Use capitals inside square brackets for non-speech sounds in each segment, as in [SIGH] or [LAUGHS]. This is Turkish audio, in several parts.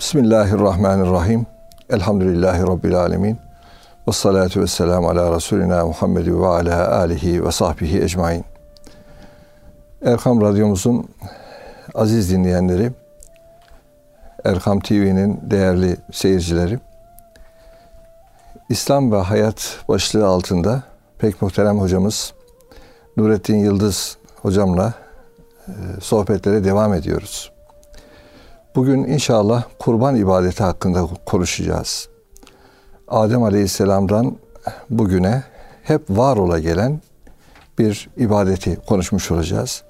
Bismillahirrahmanirrahim. Elhamdülillahi Rabbil alemin. Ve salatu ve selamu ala Resulina Muhammed ve ala alihi ve sahbihi ecmain. Erkam Radyomuzun aziz dinleyenleri, Erkam TV'nin değerli seyircileri, İslam ve Hayat başlığı altında pek muhterem hocamız Nurettin Yıldız hocamla e, sohbetlere devam ediyoruz. Bugün inşallah kurban ibadeti hakkında konuşacağız. Adem Aleyhisselam'dan bugüne hep var ola gelen bir ibadeti konuşmuş olacağız.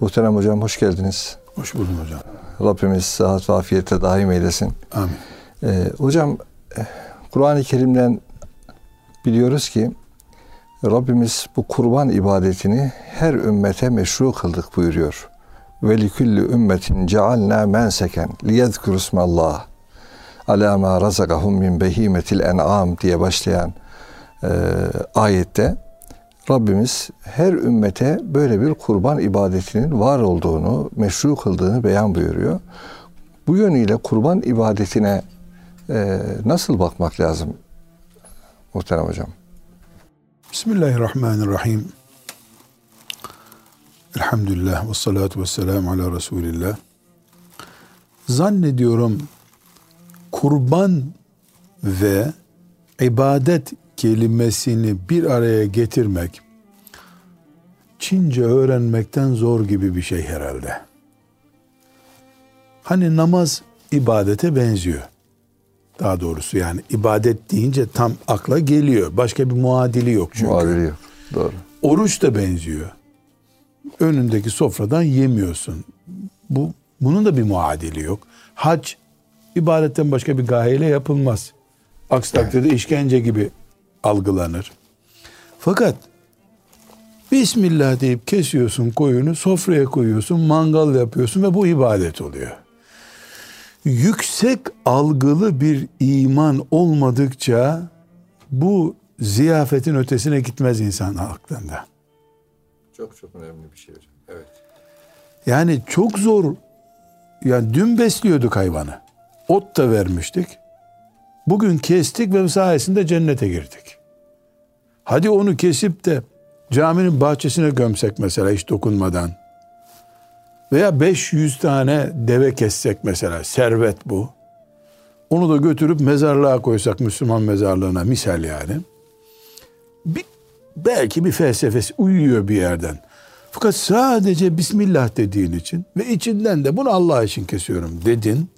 Muhterem hocam hoş geldiniz. Hoş buldum hocam. Rabbimiz sıhhat ve afiyette daim eylesin. Amin. Ee, hocam Kur'an-ı Kerim'den biliyoruz ki Rabbimiz bu kurban ibadetini her ümmete meşru kıldık buyuruyor. Ve likulli ümmetin cealna menseken liyezkurusmallah ala ma razakahum min behimetil en'am diye başlayan e, ayette Rabbimiz her ümmete böyle bir kurban ibadetinin var olduğunu, meşru kıldığını beyan buyuruyor. Bu yönüyle kurban ibadetine e, nasıl bakmak lazım muhterem hocam? Bismillahirrahmanirrahim. Elhamdülillah ve salatu ve selamu ala Resulillah. Zannediyorum kurban ve ibadet kelimesini bir araya getirmek Çince öğrenmekten zor gibi bir şey herhalde. Hani namaz ibadete benziyor. Daha doğrusu yani ibadet deyince tam akla geliyor. Başka bir muadili yok çünkü. Muadili yok. Doğru. Oruç da benziyor. Önündeki sofradan yemiyorsun. Bu bunun da bir muadili yok. Hac ibadetten başka bir gayeyle yapılmaz. Aksi takdirde işkence gibi algılanır. Fakat Bismillah deyip kesiyorsun koyunu, sofraya koyuyorsun, mangal yapıyorsun ve bu ibadet oluyor. Yüksek algılı bir iman olmadıkça bu ziyafetin ötesine gitmez insan aklında. Çok çok önemli bir şey hocam. Evet. Yani çok zor. Yani dün besliyorduk hayvanı. Ot da vermiştik. Bugün kestik ve sayesinde cennete girdik. Hadi onu kesip de caminin bahçesine gömsek mesela hiç dokunmadan. Veya 500 tane deve kessek mesela servet bu. Onu da götürüp mezarlığa koysak Müslüman mezarlığına misal yani. Bir, belki bir felsefesi uyuyor bir yerden. Fakat sadece Bismillah dediğin için ve içinden de bunu Allah için kesiyorum dedin.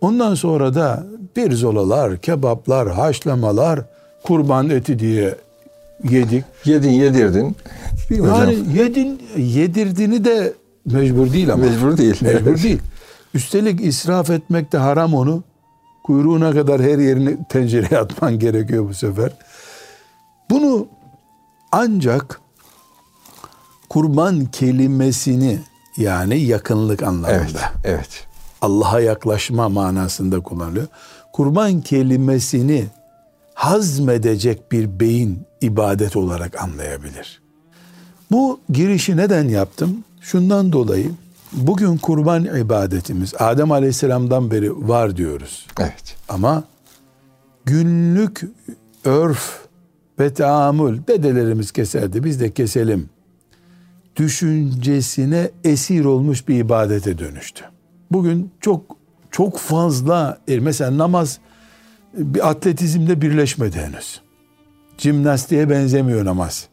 Ondan sonra da bir zolalar, kebaplar, haşlamalar, kurban eti diye yedik. Yedin yedirdin. Yani hocam? yedin yedirdiğini de mecbur değil ama. Mecbur değil. Mecbur değil. Üstelik israf etmek de haram onu. Kuyruğuna kadar her yerini tencereye atman gerekiyor bu sefer. Bunu ancak kurban kelimesini yani yakınlık anlamında. Evet. evet. Allah'a yaklaşma manasında kullanılıyor. Kurban kelimesini hazmedecek bir beyin ibadet olarak anlayabilir. Bu girişi neden yaptım? Şundan dolayı bugün kurban ibadetimiz Adem Aleyhisselam'dan beri var diyoruz. Evet. Ama günlük örf ve dedelerimiz keserdi biz de keselim düşüncesine esir olmuş bir ibadete dönüştü. Bugün çok çok fazla e, mesela namaz bir atletizmde birleşmedi henüz. Jimnastiğe benzemiyor namaz.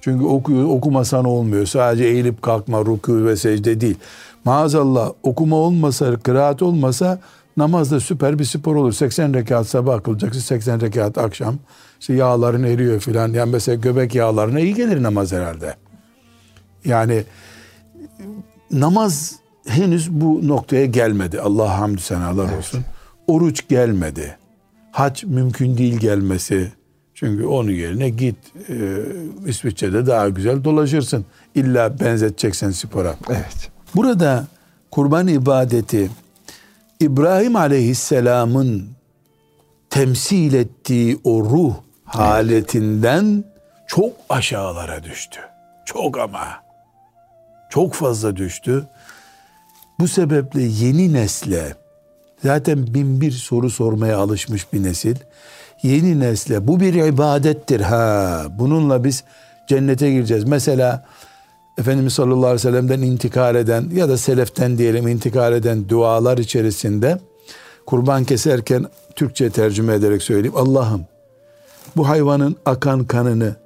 Çünkü okuyor, okumasan olmuyor. Sadece eğilip kalkma, rükû ve secde değil. Maazallah okuma olmasa, kıraat olmasa namaz da süper bir spor olur. 80 rekat sabah kılacaksın, 80 rekat akşam. İşte yağların eriyor filan. Yani mesela göbek yağlarına iyi gelir namaz herhalde. Yani namaz henüz bu noktaya gelmedi. Allah hamdü senalar evet. olsun. Oruç gelmedi. Hac mümkün değil gelmesi. Çünkü onun yerine git e, İsviçre'de daha güzel dolaşırsın. İlla benzeteceksen spora. Evet. Burada kurban ibadeti İbrahim Aleyhisselam'ın temsil ettiği o ruh haletinden çok aşağılara düştü. Çok ama. Çok fazla düştü. Bu sebeple yeni nesle Zaten bin bir soru sormaya alışmış bir nesil. Yeni nesle bu bir ibadettir ha. Bununla biz cennete gireceğiz. Mesela Efendimiz sallallahu aleyhi ve sellem'den intikal eden ya da seleften diyelim intikal eden dualar içerisinde kurban keserken Türkçe tercüme ederek söyleyeyim. Allah'ım bu hayvanın akan kanını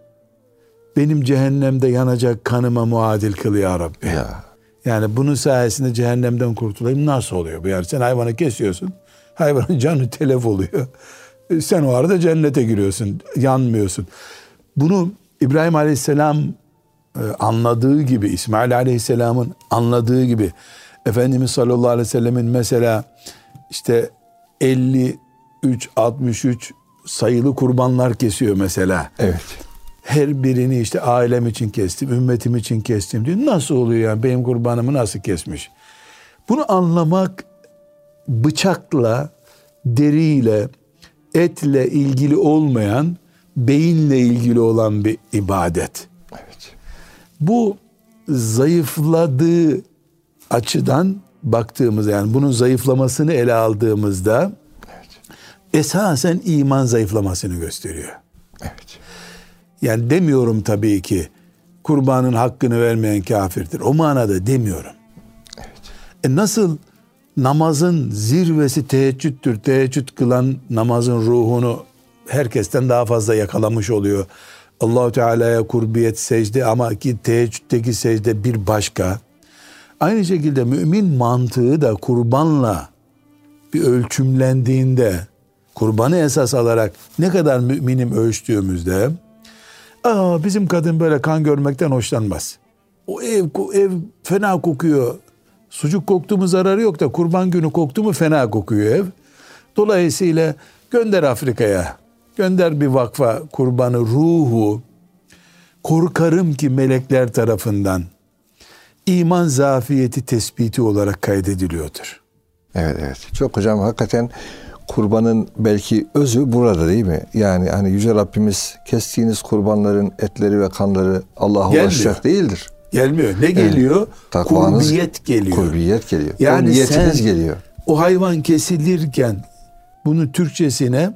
benim cehennemde yanacak kanıma muadil kıl ya Rabbi. Ya. Yani bunun sayesinde cehennemden kurtulayım. Nasıl oluyor bu yani? Sen hayvanı kesiyorsun. Hayvanın canı telef oluyor. E, sen o arada cennete giriyorsun. Yanmıyorsun. Bunu İbrahim Aleyhisselam e, anladığı gibi, İsmail Aleyhisselam'ın anladığı gibi Efendimiz sallallahu aleyhi ve sellemin mesela işte 53, 63 sayılı kurbanlar kesiyor mesela. Evet. Her birini işte ailem için kestim, ümmetim için kestim diyor. Nasıl oluyor yani benim kurbanımı nasıl kesmiş? Bunu anlamak bıçakla, deriyle, etle ilgili olmayan, beyinle ilgili olan bir ibadet. Evet. Bu zayıfladığı açıdan baktığımızda yani bunun zayıflamasını ele aldığımızda. Esasen iman zayıflamasını gösteriyor. Evet. Yani demiyorum tabii ki kurbanın hakkını vermeyen kafirdir. O manada demiyorum. Evet. E nasıl namazın zirvesi teheccüddür. Teheccüd kılan namazın ruhunu herkesten daha fazla yakalamış oluyor. Allahu Teala'ya kurbiyet secde ama ki teheccüddeki secde bir başka. Aynı şekilde mümin mantığı da kurbanla bir ölçümlendiğinde kurbanı esas alarak ne kadar müminim ölçtüğümüzde Aa, bizim kadın böyle kan görmekten hoşlanmaz. O ev ev fena kokuyor. Sucuk koktu mu zararı yok da kurban günü koktu mu fena kokuyor ev. Dolayısıyla gönder Afrika'ya. Gönder bir vakfa kurbanı ruhu. Korkarım ki melekler tarafından iman zafiyeti tespiti olarak kaydediliyordur. Evet evet. Çok hocam hakikaten kurbanın belki özü burada değil mi? Yani hani Yüce Rabbimiz kestiğiniz kurbanların etleri ve kanları Allah'a ulaşacak değildir. Gelmiyor. Ne geliyor? Takvanız, kurbiyet geliyor. Kurbiyet geliyor. Yani o niyetiniz sen, geliyor. O hayvan kesilirken bunu Türkçesine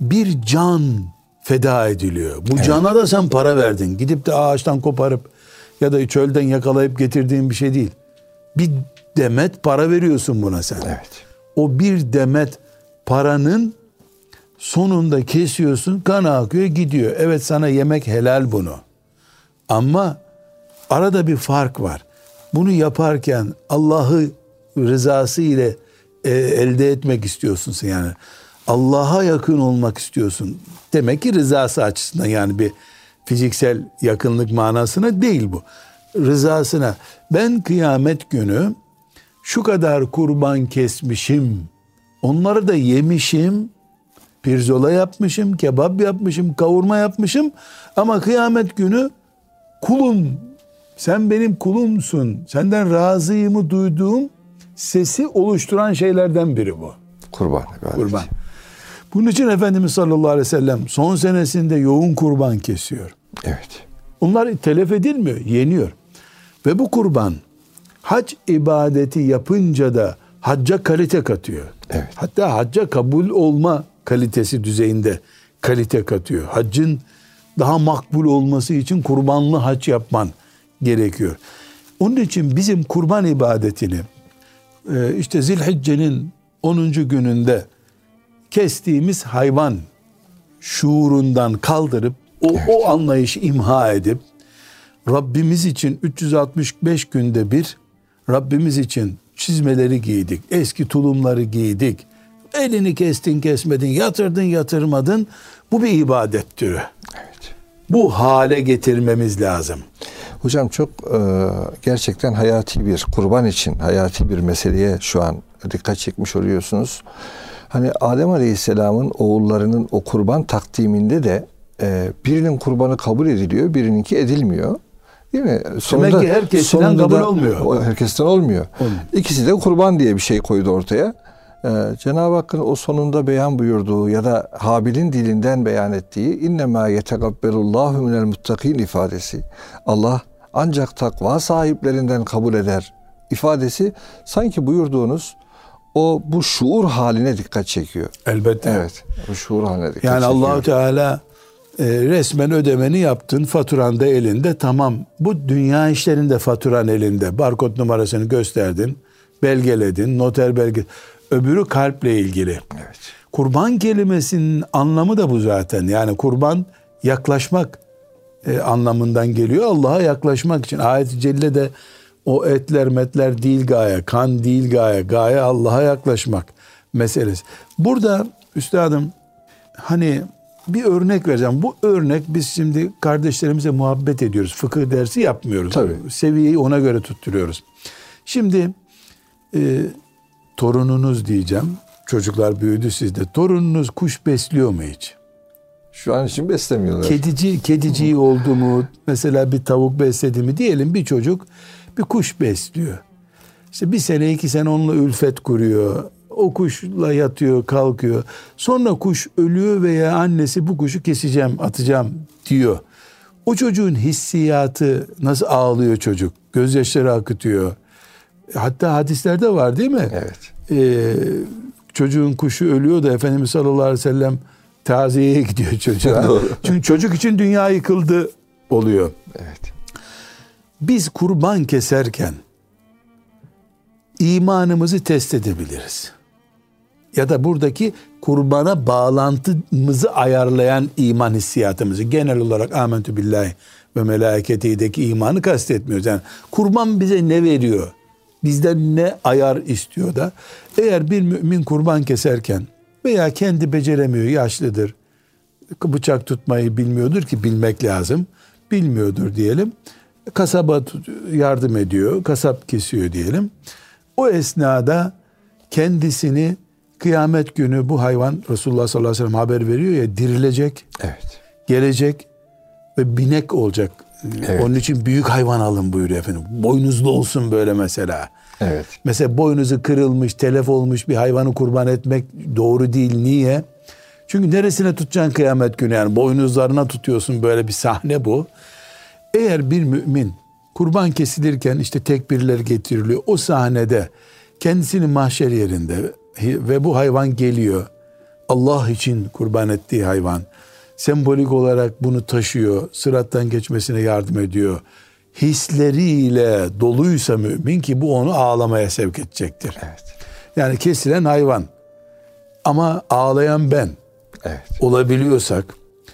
bir can feda ediliyor. Bu evet. cana da sen para verdin. Gidip de ağaçtan koparıp ya da çölden yakalayıp getirdiğin bir şey değil. Bir demet para veriyorsun buna sen. Evet. O bir demet paranın sonunda kesiyorsun kan akıyor gidiyor. Evet sana yemek helal bunu. Ama arada bir fark var. Bunu yaparken Allah'ı rızası ile e, elde etmek istiyorsun sen yani. Allah'a yakın olmak istiyorsun. Demek ki rızası açısından yani bir fiziksel yakınlık manasına değil bu. Rızasına ben kıyamet günü şu kadar kurban kesmişim Onları da yemişim, pirzola yapmışım, kebap yapmışım, kavurma yapmışım. Ama kıyamet günü kulum, sen benim kulumsun, senden razıyımı duyduğum sesi oluşturan şeylerden biri bu. Kurban. Gayet. Kurban. Bunun için Efendimiz sallallahu aleyhi ve sellem son senesinde yoğun kurban kesiyor. Evet. Onlar telef edilmiyor, yeniyor. Ve bu kurban hac ibadeti yapınca da hacca kalite katıyor. Evet. Hatta hacca kabul olma kalitesi düzeyinde kalite katıyor. Haccın daha makbul olması için kurbanlı hac yapman gerekiyor. Onun için bizim kurban ibadetini e, işte Zilhicce'nin 10. gününde kestiğimiz hayvan şuurundan kaldırıp o, evet. o anlayışı imha edip Rabbimiz için 365 günde bir Rabbimiz için çizmeleri giydik. Eski tulumları giydik. Elini kestin kesmedin, yatırdın yatırmadın. Bu bir ibadet türü. Evet. Bu hale getirmemiz lazım. Hocam çok e, gerçekten hayati bir kurban için hayati bir meseleye şu an dikkat çekmiş oluyorsunuz. Hani Adem Aleyhisselam'ın oğullarının o kurban takdiminde de e, birinin kurbanı kabul ediliyor, birininki edilmiyor. Değil mi? Sonunda, Demek ki herkesten kabul olmuyor. Herkesten olmuyor. olmuyor. İkisi de kurban diye bir şey koydu ortaya. Ee, Cenab-ı Hakk'ın o sonunda beyan buyurduğu ya da Habil'in dilinden beyan ettiği innemâ yetegabbelullahu minel muttakin ifadesi. Allah ancak takva sahiplerinden kabul eder ifadesi sanki buyurduğunuz o bu şuur haline dikkat çekiyor. Elbette. Evet. Bu şuur haline dikkat Yani çekiyor. Allahu Teala e, resmen ödemeni yaptın, faturan da elinde. Tamam. Bu dünya işlerinde faturan elinde. Barkod numarasını gösterdin, belgeledin, noter belge. Öbürü kalple ilgili. Evet. Kurban kelimesinin anlamı da bu zaten. Yani kurban yaklaşmak e, anlamından geliyor. Allah'a yaklaşmak için. Ayet-i Celle'de o etler metler değil gaye, kan değil gaye. Gaye Allah'a yaklaşmak meselesi. Burada üstadım hani bir örnek vereceğim. Bu örnek biz şimdi kardeşlerimize muhabbet ediyoruz. Fıkıh dersi yapmıyoruz. Tabii. Seviyeyi ona göre tutturuyoruz. Şimdi e, torununuz diyeceğim. Çocuklar büyüdü sizde. Torununuz kuş besliyor mu hiç? Şu an için beslemiyorlar. Kedici, kediciği oldu mu? Mesela bir tavuk besledi mi? Diyelim bir çocuk bir kuş besliyor. İşte bir sene iki sene onunla ülfet kuruyor. O kuşla yatıyor, kalkıyor. Sonra kuş ölüyor veya annesi bu kuşu keseceğim, atacağım diyor. O çocuğun hissiyatı nasıl ağlıyor çocuk? Gözyaşları akıtıyor. Hatta hadislerde var değil mi? Evet. Ee, çocuğun kuşu ölüyor da Efendimiz sallallahu aleyhi ve sellem taziyeye gidiyor çocuğa. [LAUGHS] Çünkü çocuk için dünya yıkıldı oluyor. Evet. Biz kurban keserken imanımızı test edebiliriz. Ya da buradaki kurbana bağlantımızı ayarlayan iman hissiyatımızı genel olarak amentü billahi ve melaiketideki imanı kastetmiyoruz. Yani kurban bize ne veriyor? Bizden ne ayar istiyor da eğer bir mümin kurban keserken veya kendi beceremiyor, yaşlıdır, bıçak tutmayı bilmiyordur ki bilmek lazım. Bilmiyordur diyelim. Kasaba yardım ediyor, kasap kesiyor diyelim. O esnada kendisini kıyamet günü bu hayvan Resulullah sallallahu aleyhi ve sellem haber veriyor ya dirilecek, Evet. gelecek ve binek olacak. Evet. Onun için büyük hayvan alın buyuruyor efendim. Boynuzlu olsun böyle mesela. Evet. Mesela boynuzu kırılmış, telef olmuş bir hayvanı kurban etmek doğru değil. Niye? Çünkü neresine tutacaksın kıyamet günü yani boynuzlarına tutuyorsun böyle bir sahne bu. Eğer bir mümin kurban kesilirken işte tekbirler getiriliyor. O sahnede kendisini mahşer yerinde ve bu hayvan geliyor. Allah için kurban ettiği hayvan. Sembolik olarak bunu taşıyor. Sırattan geçmesine yardım ediyor. Hisleriyle doluysa mümin ki bu onu ağlamaya sevk edecektir. Evet. Yani kesilen hayvan. Ama ağlayan ben Evet. olabiliyorsak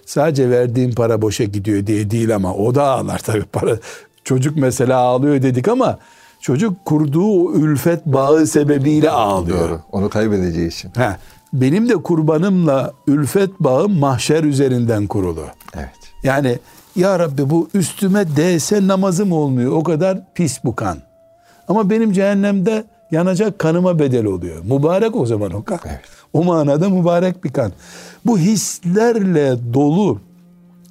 sadece verdiğim para boşa gidiyor diye değil ama o da ağlar tabii para. Çocuk mesela ağlıyor dedik ama çocuk kurduğu o ülfet bağı sebebiyle ağlıyor. Doğru. Onu kaybedeceği için. Ha, benim de kurbanımla ülfet bağım mahşer üzerinden kurulu. Evet. Yani ya Rabbi bu üstüme değse namazım olmuyor. O kadar pis bu kan. Ama benim cehennemde yanacak kanıma bedel oluyor. Mübarek o zaman o kan. Evet. O manada mübarek bir kan. Bu hislerle dolu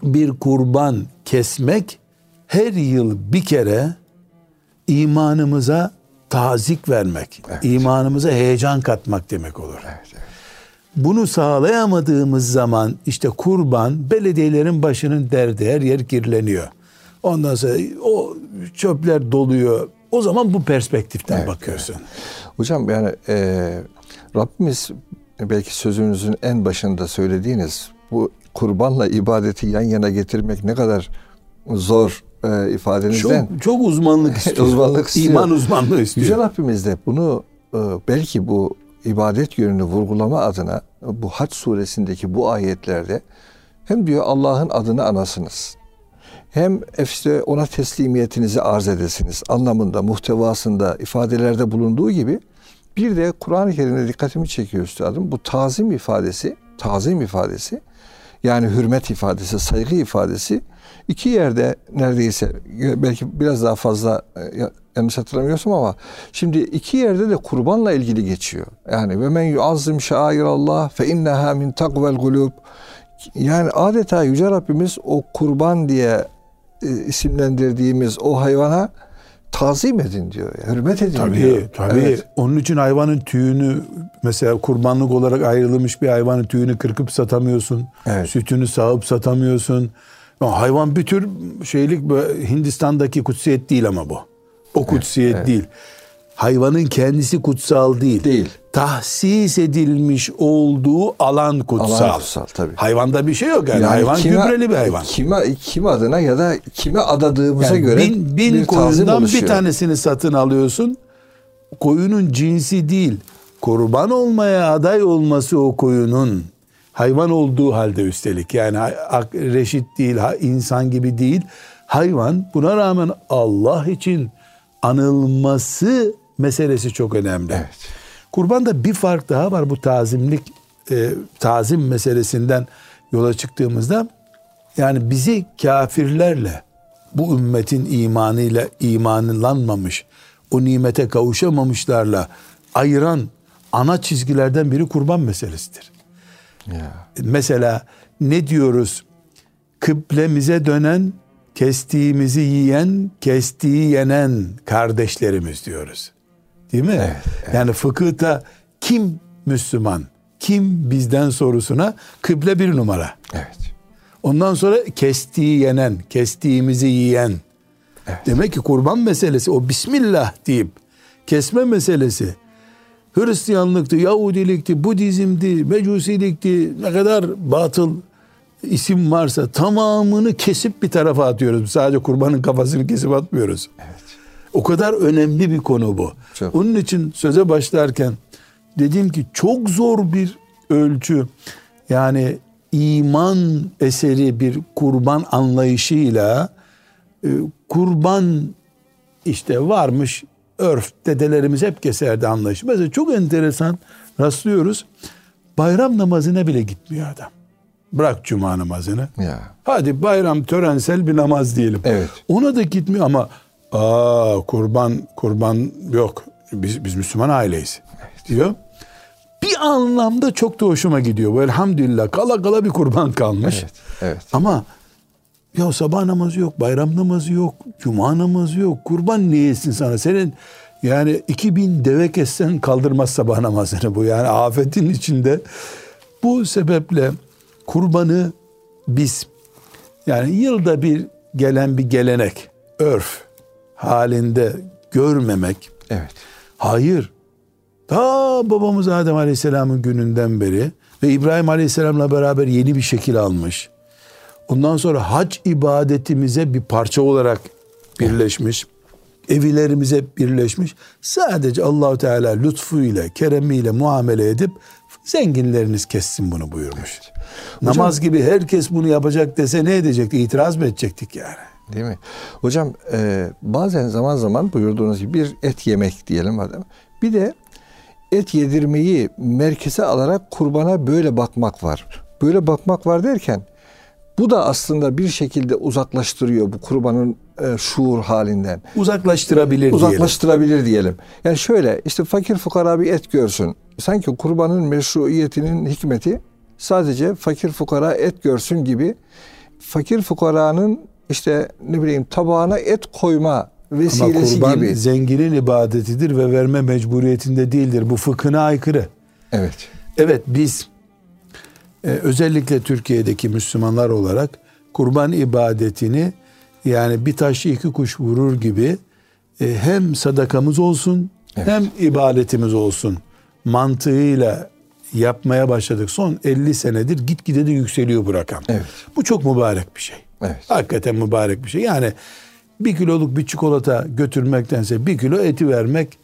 bir kurban kesmek her yıl bir kere imanımıza tazik vermek, Evet. imanımıza heyecan katmak demek olur. Evet. evet. Bunu sağlayamadığımız zaman işte kurban belediyelerin başının derdi her yer kirleniyor. Ondan sonra o çöpler doluyor. O zaman bu perspektiften Evet, bakıyorsun. Hocam yani e, Rabbimiz belki sözünüzün en başında söylediğiniz bu kurbanla ibadeti yan yana getirmek ne kadar zor e, ifadenizden. Çok, çok uzmanlık [LAUGHS] istiyor. Uzmanlık istiyor. İman uzmanlığı istiyor. Yüce Rabbimiz de bunu e, belki bu ibadet yönünü vurgulama adına bu Hac suresindeki bu ayetlerde hem diyor Allah'ın adını anasınız. Hem işte ona teslimiyetinizi arz edesiniz anlamında, muhtevasında, ifadelerde bulunduğu gibi bir de Kur'an-ı Kerim'de dikkatimi çekiyor üstadım. Bu tazim ifadesi, tazim ifadesi yani hürmet ifadesi, saygı ifadesi iki yerde neredeyse belki biraz daha fazla e, yanlış hatırlamıyorsam ama şimdi iki yerde de kurbanla ilgili geçiyor. Yani ve men yuazzim şairallah fe inneha min takvel kulub. Yani adeta Yüce Rabbimiz o kurban diye e, isimlendirdiğimiz o hayvana tazim edin diyor. Hürmet edin Tabii diyor. tabii. Evet. Onun için hayvanın tüyünü mesela kurbanlık olarak ayrılmış bir hayvanın tüyünü kırkıp satamıyorsun. Evet. Sütünü sağıp satamıyorsun. Hayvan bir tür şeylik Hindistan'daki kutsiyet değil ama bu. O kutsiyet evet. değil. Hayvanın kendisi kutsal değil. Değil. tahsis edilmiş olduğu alan kutsal. Alan kutsal, tabii. Hayvanda bir şey yok yani. hayvan gübreli bir hayvan. Kime, kim adına ya da kime adadığımıza Yani göre bin, bin bir koyundan bir tanesini satın alıyorsun. Koyunun cinsi değil. Kurban olmaya aday olması o koyunun hayvan olduğu halde üstelik yani reşit değil, insan gibi değil. Hayvan buna rağmen Allah için anılması meselesi çok önemli. Evet. Kurbanda bir fark daha var bu tazimlik e, tazim meselesinden yola çıktığımızda yani bizi kafirlerle bu ümmetin imanıyla imanlanmamış o nimete kavuşamamışlarla ayıran ana çizgilerden biri kurban meselesidir. Ya. Mesela ne diyoruz? Kıblemize dönen, kestiğimizi yiyen, kestiği yenen kardeşlerimiz diyoruz. Değil mi? Yani fıkıhta kim Müslüman, kim bizden sorusuna kıble bir numara. Evet. Ondan sonra kestiği yenen, kestiğimizi yiyen. Demek ki kurban meselesi o Bismillah deyip kesme meselesi Hristiyanlıktı, Yahudilikti, Budizm'di, Mecusilikti ne kadar batıl isim varsa tamamını kesip bir tarafa atıyoruz. Sadece kurbanın kafasını kesip atmıyoruz. O kadar önemli bir konu bu. Çok. Onun için söze başlarken dedim ki çok zor bir ölçü. Yani iman eseri bir kurban anlayışıyla e, kurban işte varmış örf dedelerimiz hep keserdi anlayışı. Mesela çok enteresan rastlıyoruz. Bayram namazına bile gitmiyor adam. Bırak cuma namazını. Ya. Hadi bayram törensel bir namaz diyelim. Evet. Ona da gitmiyor ama aa kurban kurban yok. Biz biz Müslüman aileyiz diyor. Bir anlamda çok da hoşuma gidiyor. Bu elhamdülillah kala kala bir kurban kalmış. Evet. Evet. Ama ya sabah namazı yok, bayram namazı yok, cuma namazı yok. Kurban niye etsin sana? Senin yani 2000 deve kessen kaldırmaz sabah namazını bu. Yani afetin içinde. Bu sebeple kurbanı biz yani yılda bir gelen bir gelenek, örf halinde görmemek. Evet. Hayır. Ta babamız Adem Aleyhisselam'ın gününden beri ve İbrahim Aleyhisselam'la beraber yeni bir şekil almış. Ondan sonra hac ibadetimize bir parça olarak birleşmiş. Evilerimize birleşmiş. Sadece Allahu Teala lütfuyla, keremiyle muamele edip zenginleriniz kessin bunu buyurmuş. Namaz gibi herkes bunu yapacak dese ne edecekti? İtiraz mı edecektik yani? Değil mi? Hocam e, bazen zaman zaman buyurduğunuz gibi bir et yemek diyelim adam. Bir de et yedirmeyi merkeze alarak kurbana böyle bakmak var. Böyle bakmak var derken bu da aslında bir şekilde uzaklaştırıyor bu kurbanın e, şuur halinden. Uzaklaştırabilir diyelim. Uzaklaştırabilir diyelim. Yani şöyle işte fakir fukara bir et görsün. Sanki kurbanın meşruiyetinin hikmeti sadece fakir fukara et görsün gibi fakir fukaranın işte ne bileyim tabağına et koyma Ama vesilesi kurban gibi. zenginin ibadetidir ve verme mecburiyetinde değildir. Bu fıkhına aykırı. Evet. Evet biz e, özellikle Türkiye'deki Müslümanlar olarak kurban ibadetini yani bir taşla iki kuş vurur gibi e, hem sadakamız olsun Evet. hem ibadetimiz olsun mantığıyla yapmaya başladık. Son 50 senedir gitgide de yükseliyor bu rakam. Evet. Bu çok mübarek bir şey. Evet. Hakikaten mübarek bir şey. Yani bir kiloluk bir çikolata götürmektense bir kilo eti vermek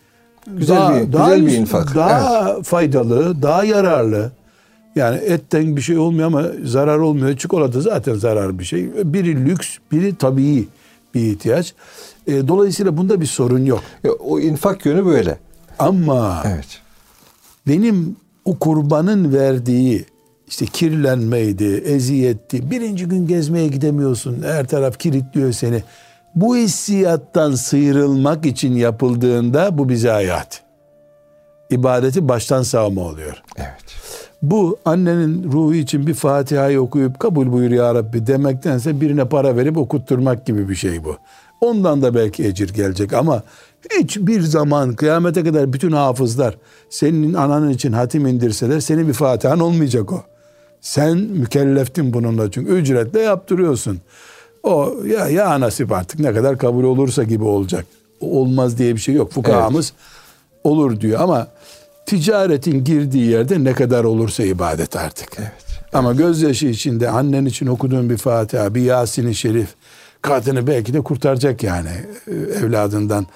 Güzel bir- güzel bir infak. Daha faydalı, daha yararlı. Yani etten bir şey olmuyor ama zarar olmuyor. Çikolata zaten zarar bir şey. Biri lüks, biri tabii bir ihtiyaç. E, dolayısıyla bunda bir sorun yok. Ya, O infak yönü böyle. Ama Evet. benim o kurbanın verdiği işte kirlenmeydi, eziyetti. Birinci gün gezmeye gidemiyorsun. Her taraf kilitliyor seni. Bu hissiyattan sıyrılmak için yapıldığında bu bize hayat. İbadeti baştan sağma oluyor. Evet. Bu annenin ruhu için bir Fatiha'yı okuyup kabul buyur ya Rabbi demektense birine para verip okutturmak gibi bir şey bu. Ondan da belki ecir gelecek ama hiçbir zaman kıyamete kadar bütün hafızlar senin ananın için hatim indirseler senin bir Fatiha'nın olmayacak o. Sen mükelleftin bununla çünkü ücretle yaptırıyorsun. O ya, ya nasip artık ne kadar kabul olursa gibi olacak. Olmaz diye bir şey yok. Fukahamız olur diyor ama ticaretin girdiği yerde ne kadar olursa ibadet artık. Evet. Ama gözyaşı içinde annen için okuduğun bir Fatiha, bir Yasin-i Şerif kadını belki de kurtaracak yani e, evladından.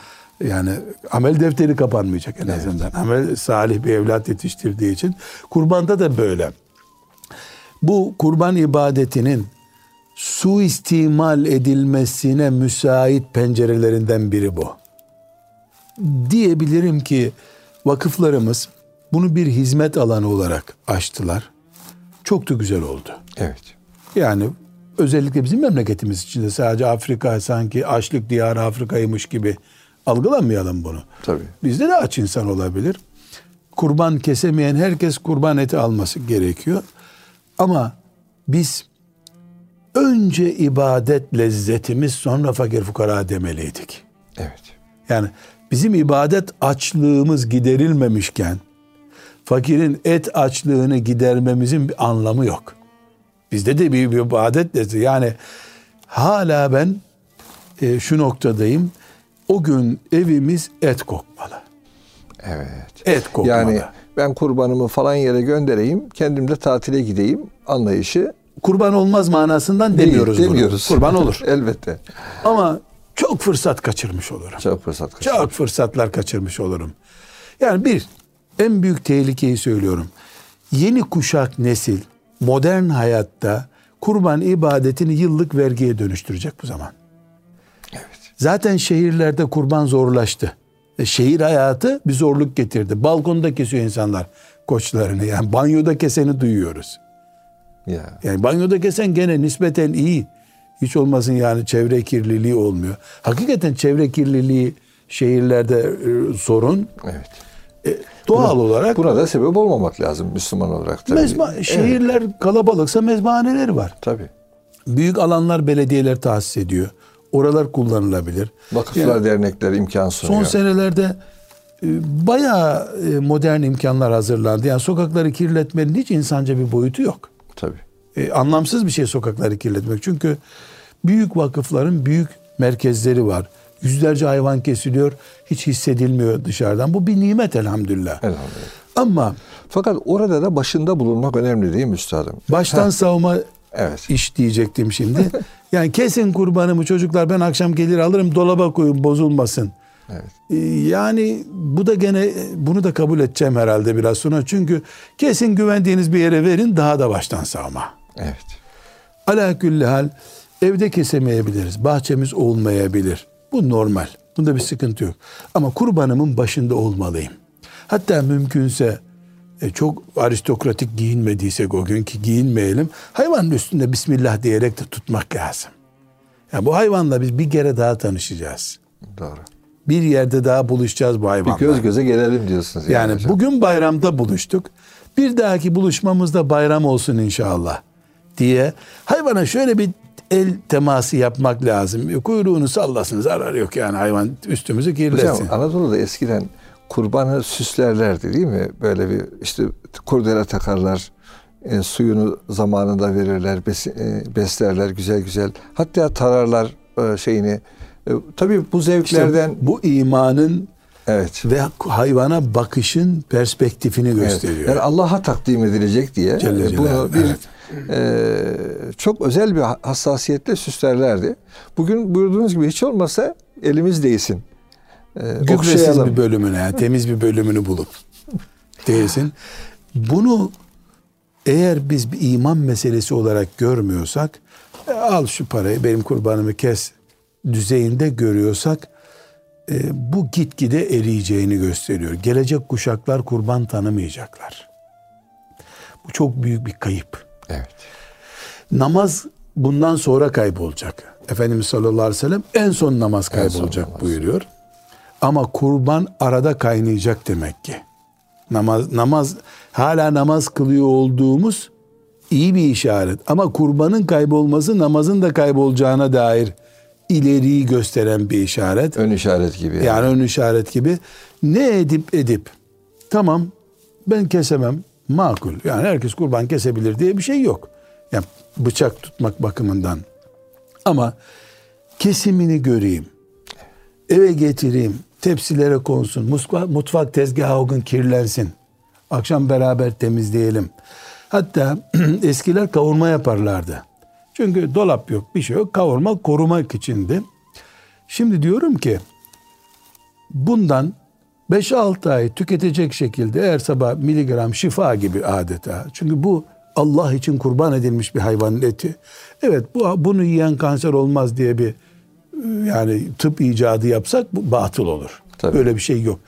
Yani amel defteri kapanmayacak en azından. Amel salih bir evlat yetiştirdiği için. Kurbanda da böyle. Bu kurban ibadetinin suistimal edilmesine müsait pencerelerinden biri bu. Diyebilirim ki vakıflarımız bunu bir hizmet alanı olarak açtılar. Çok da güzel oldu. Evet. Yani özellikle bizim memleketimiz içinde sadece Afrika sanki açlık diyarı Afrika'ymış gibi algılamayalım bunu. Tabii. Bizde de aç insan olabilir. Kurban kesemeyen herkes kurban eti alması gerekiyor. Ama biz önce ibadet lezzetimiz sonra fakir fukara demeliydik. Evet. Yani bizim ibadet açlığımız giderilmemişken fakirin et açlığını gidermemizin bir anlamı yok. Bizde de bir, bir ibadet lezzeti. Yani hala ben e, şu noktadayım. O gün evimiz et kokmalı. Evet. Et kokmalı. Yani ben kurbanımı falan yere göndereyim, kendim de tatile gideyim anlayışı kurban olmaz manasından değil, demiyoruz bunu. demiyoruz. Kurban olur. [LAUGHS] Elbette. Ama çok fırsat kaçırmış olurum. Çok fırsat kaçırmış. Çok fırsatlar kaçırmış olurum. Yani bir, en büyük tehlikeyi söylüyorum. Yeni kuşak nesil modern hayatta kurban ibadetini yıllık vergiye dönüştürecek bu zaman. Evet. Zaten şehirlerde kurban zorlaştı. E, şehir hayatı bir zorluk getirdi. Balkonda kesiyor insanlar koçlarını. Yani banyoda keseni duyuyoruz. Ya. Yani banyoda kesen gene nispeten iyi. Hiç olmasın yani çevre kirliliği olmuyor. Hakikaten çevre kirliliği şehirlerde e, sorun. Evet. E, doğal olarak Buna da sebep olmamak lazım Müslüman olarak tabii. mezba, Evet, şehirler kalabalıksa mezbahaneleri var. tabii. Büyük alanlar belediyeler tahsis ediyor. Oralar kullanılabilir. Vakıflar, Yani dernekler imkan sunuyor. son senelerde e, bayağı e, modern imkanlar hazırlandı. Yani sokakları kirletmenin hiç insanca bir boyutu yok. Tabii. E, anlamsız bir şey sokakları kirletmek. Çünkü büyük vakıfların büyük merkezleri var. Yüzlerce hayvan kesiliyor. Hiç hissedilmiyor dışarıdan. Bu bir nimet elhamdülillah. Elhamdülillah. Ama Fakat orada da başında bulunmak önemli değil mi üstadım? baştan savma Evet. iş diyecektim şimdi. [LAUGHS] yani kesin kurbanımı çocuklar ben akşam gelir alırım dolaba koyun bozulmasın. Evet. E, Yani bu da gene bunu da kabul edeceğim herhalde biraz sonra. Çünkü kesin güvendiğiniz bir yere verin daha da baştan savma. Evet. Ala külli hal evde kesemeyebiliriz. Bahçemiz olmayabilir. Bu normal. Bunda bir sıkıntı yok. Ama kurbanımın başında olmalıyım. Hatta mümkünse e, çok aristokratik giyinmediysek o gün ki giyinmeyelim. Hayvanın üstünde Bismillah diyerek de tutmak lazım. Yani bu hayvanla biz bir kere daha tanışacağız. Doğru. Bir yerde daha buluşacağız bu Bir hayvanla. göz göze gelelim diyorsunuz. Yani, Yani hocam. bugün bayramda buluştuk. Bir dahaki buluşmamızda bayram olsun inşallah diye hayvana şöyle bir el teması yapmak lazım. Kuyruğunu sallasın zarar yok yani hayvan üstümüzü kirletsin. Hocam Anadolu'da eskiden kurbanı süslerlerdi değil mi? Böyle bir işte kurdele takarlar, e, suyunu zamanında verirler, bes- e, beslerler güzel güzel. Hatta tararlar e, şeyini. E, tabii bu İşte zevklerden bu imanın evet. ve hayvana bakışın perspektifini Evet. gösteriyor. Yani Allah'a takdim edilecek diye Celle e, bunu bir evet. e, çok özel bir hassasiyetle süslerlerdi. Bugün buyurduğunuz gibi hiç olmasa elimiz değsin. E, Gübresiz bir bölümüne, yani [LAUGHS] temiz bir bölümünü bulup değilsin. Bunu eğer biz bir iman meselesi olarak görmüyorsak, e, al şu parayı benim kurbanımı kes düzeyinde görüyorsak, bu gitgide eriyeceğini gösteriyor. Gelecek kuşaklar kurban tanımayacaklar. Bu çok büyük bir kayıp. Evet. Namaz bundan sonra kaybolacak. Efendimiz sallallahu aleyhi ve sellem en son namaz En son kaybolacak namaz. buyuruyor. Ama kurban arada kaynayacak demek ki. Namaz namaz hala namaz kılıyor olduğumuz iyi bir işaret. Ama kurbanın kaybolması namazın da kaybolacağına dair ileriyi gösteren bir işaret. Ön işaret gibi. Yani ön işaret gibi. Ne edip edip tamam ben kesemem makul. Yani herkes kurban kesebilir diye bir şey yok. Yani bıçak tutmak bakımından. Ama kesimini göreyim. Eve getireyim. Tepsilere konsun. Mutfak, mutfak tezgahı o gün kirlensin. Akşam beraber temizleyelim. Hatta [CLEARS THROAT] eskiler kavurma yaparlardı. Çünkü dolap yok, bir şey yok. Kavurma korumak içindi. Şimdi diyorum ki bundan 5-6 ay tüketecek şekilde her sabah miligram şifa gibi adeta. Çünkü bu Allah için kurban edilmiş bir hayvanın eti. Evet bu bunu yiyen kanser olmaz diye bir yani tıp icadı yapsak bu batıl olur. Tabii. Böyle bir şey yok.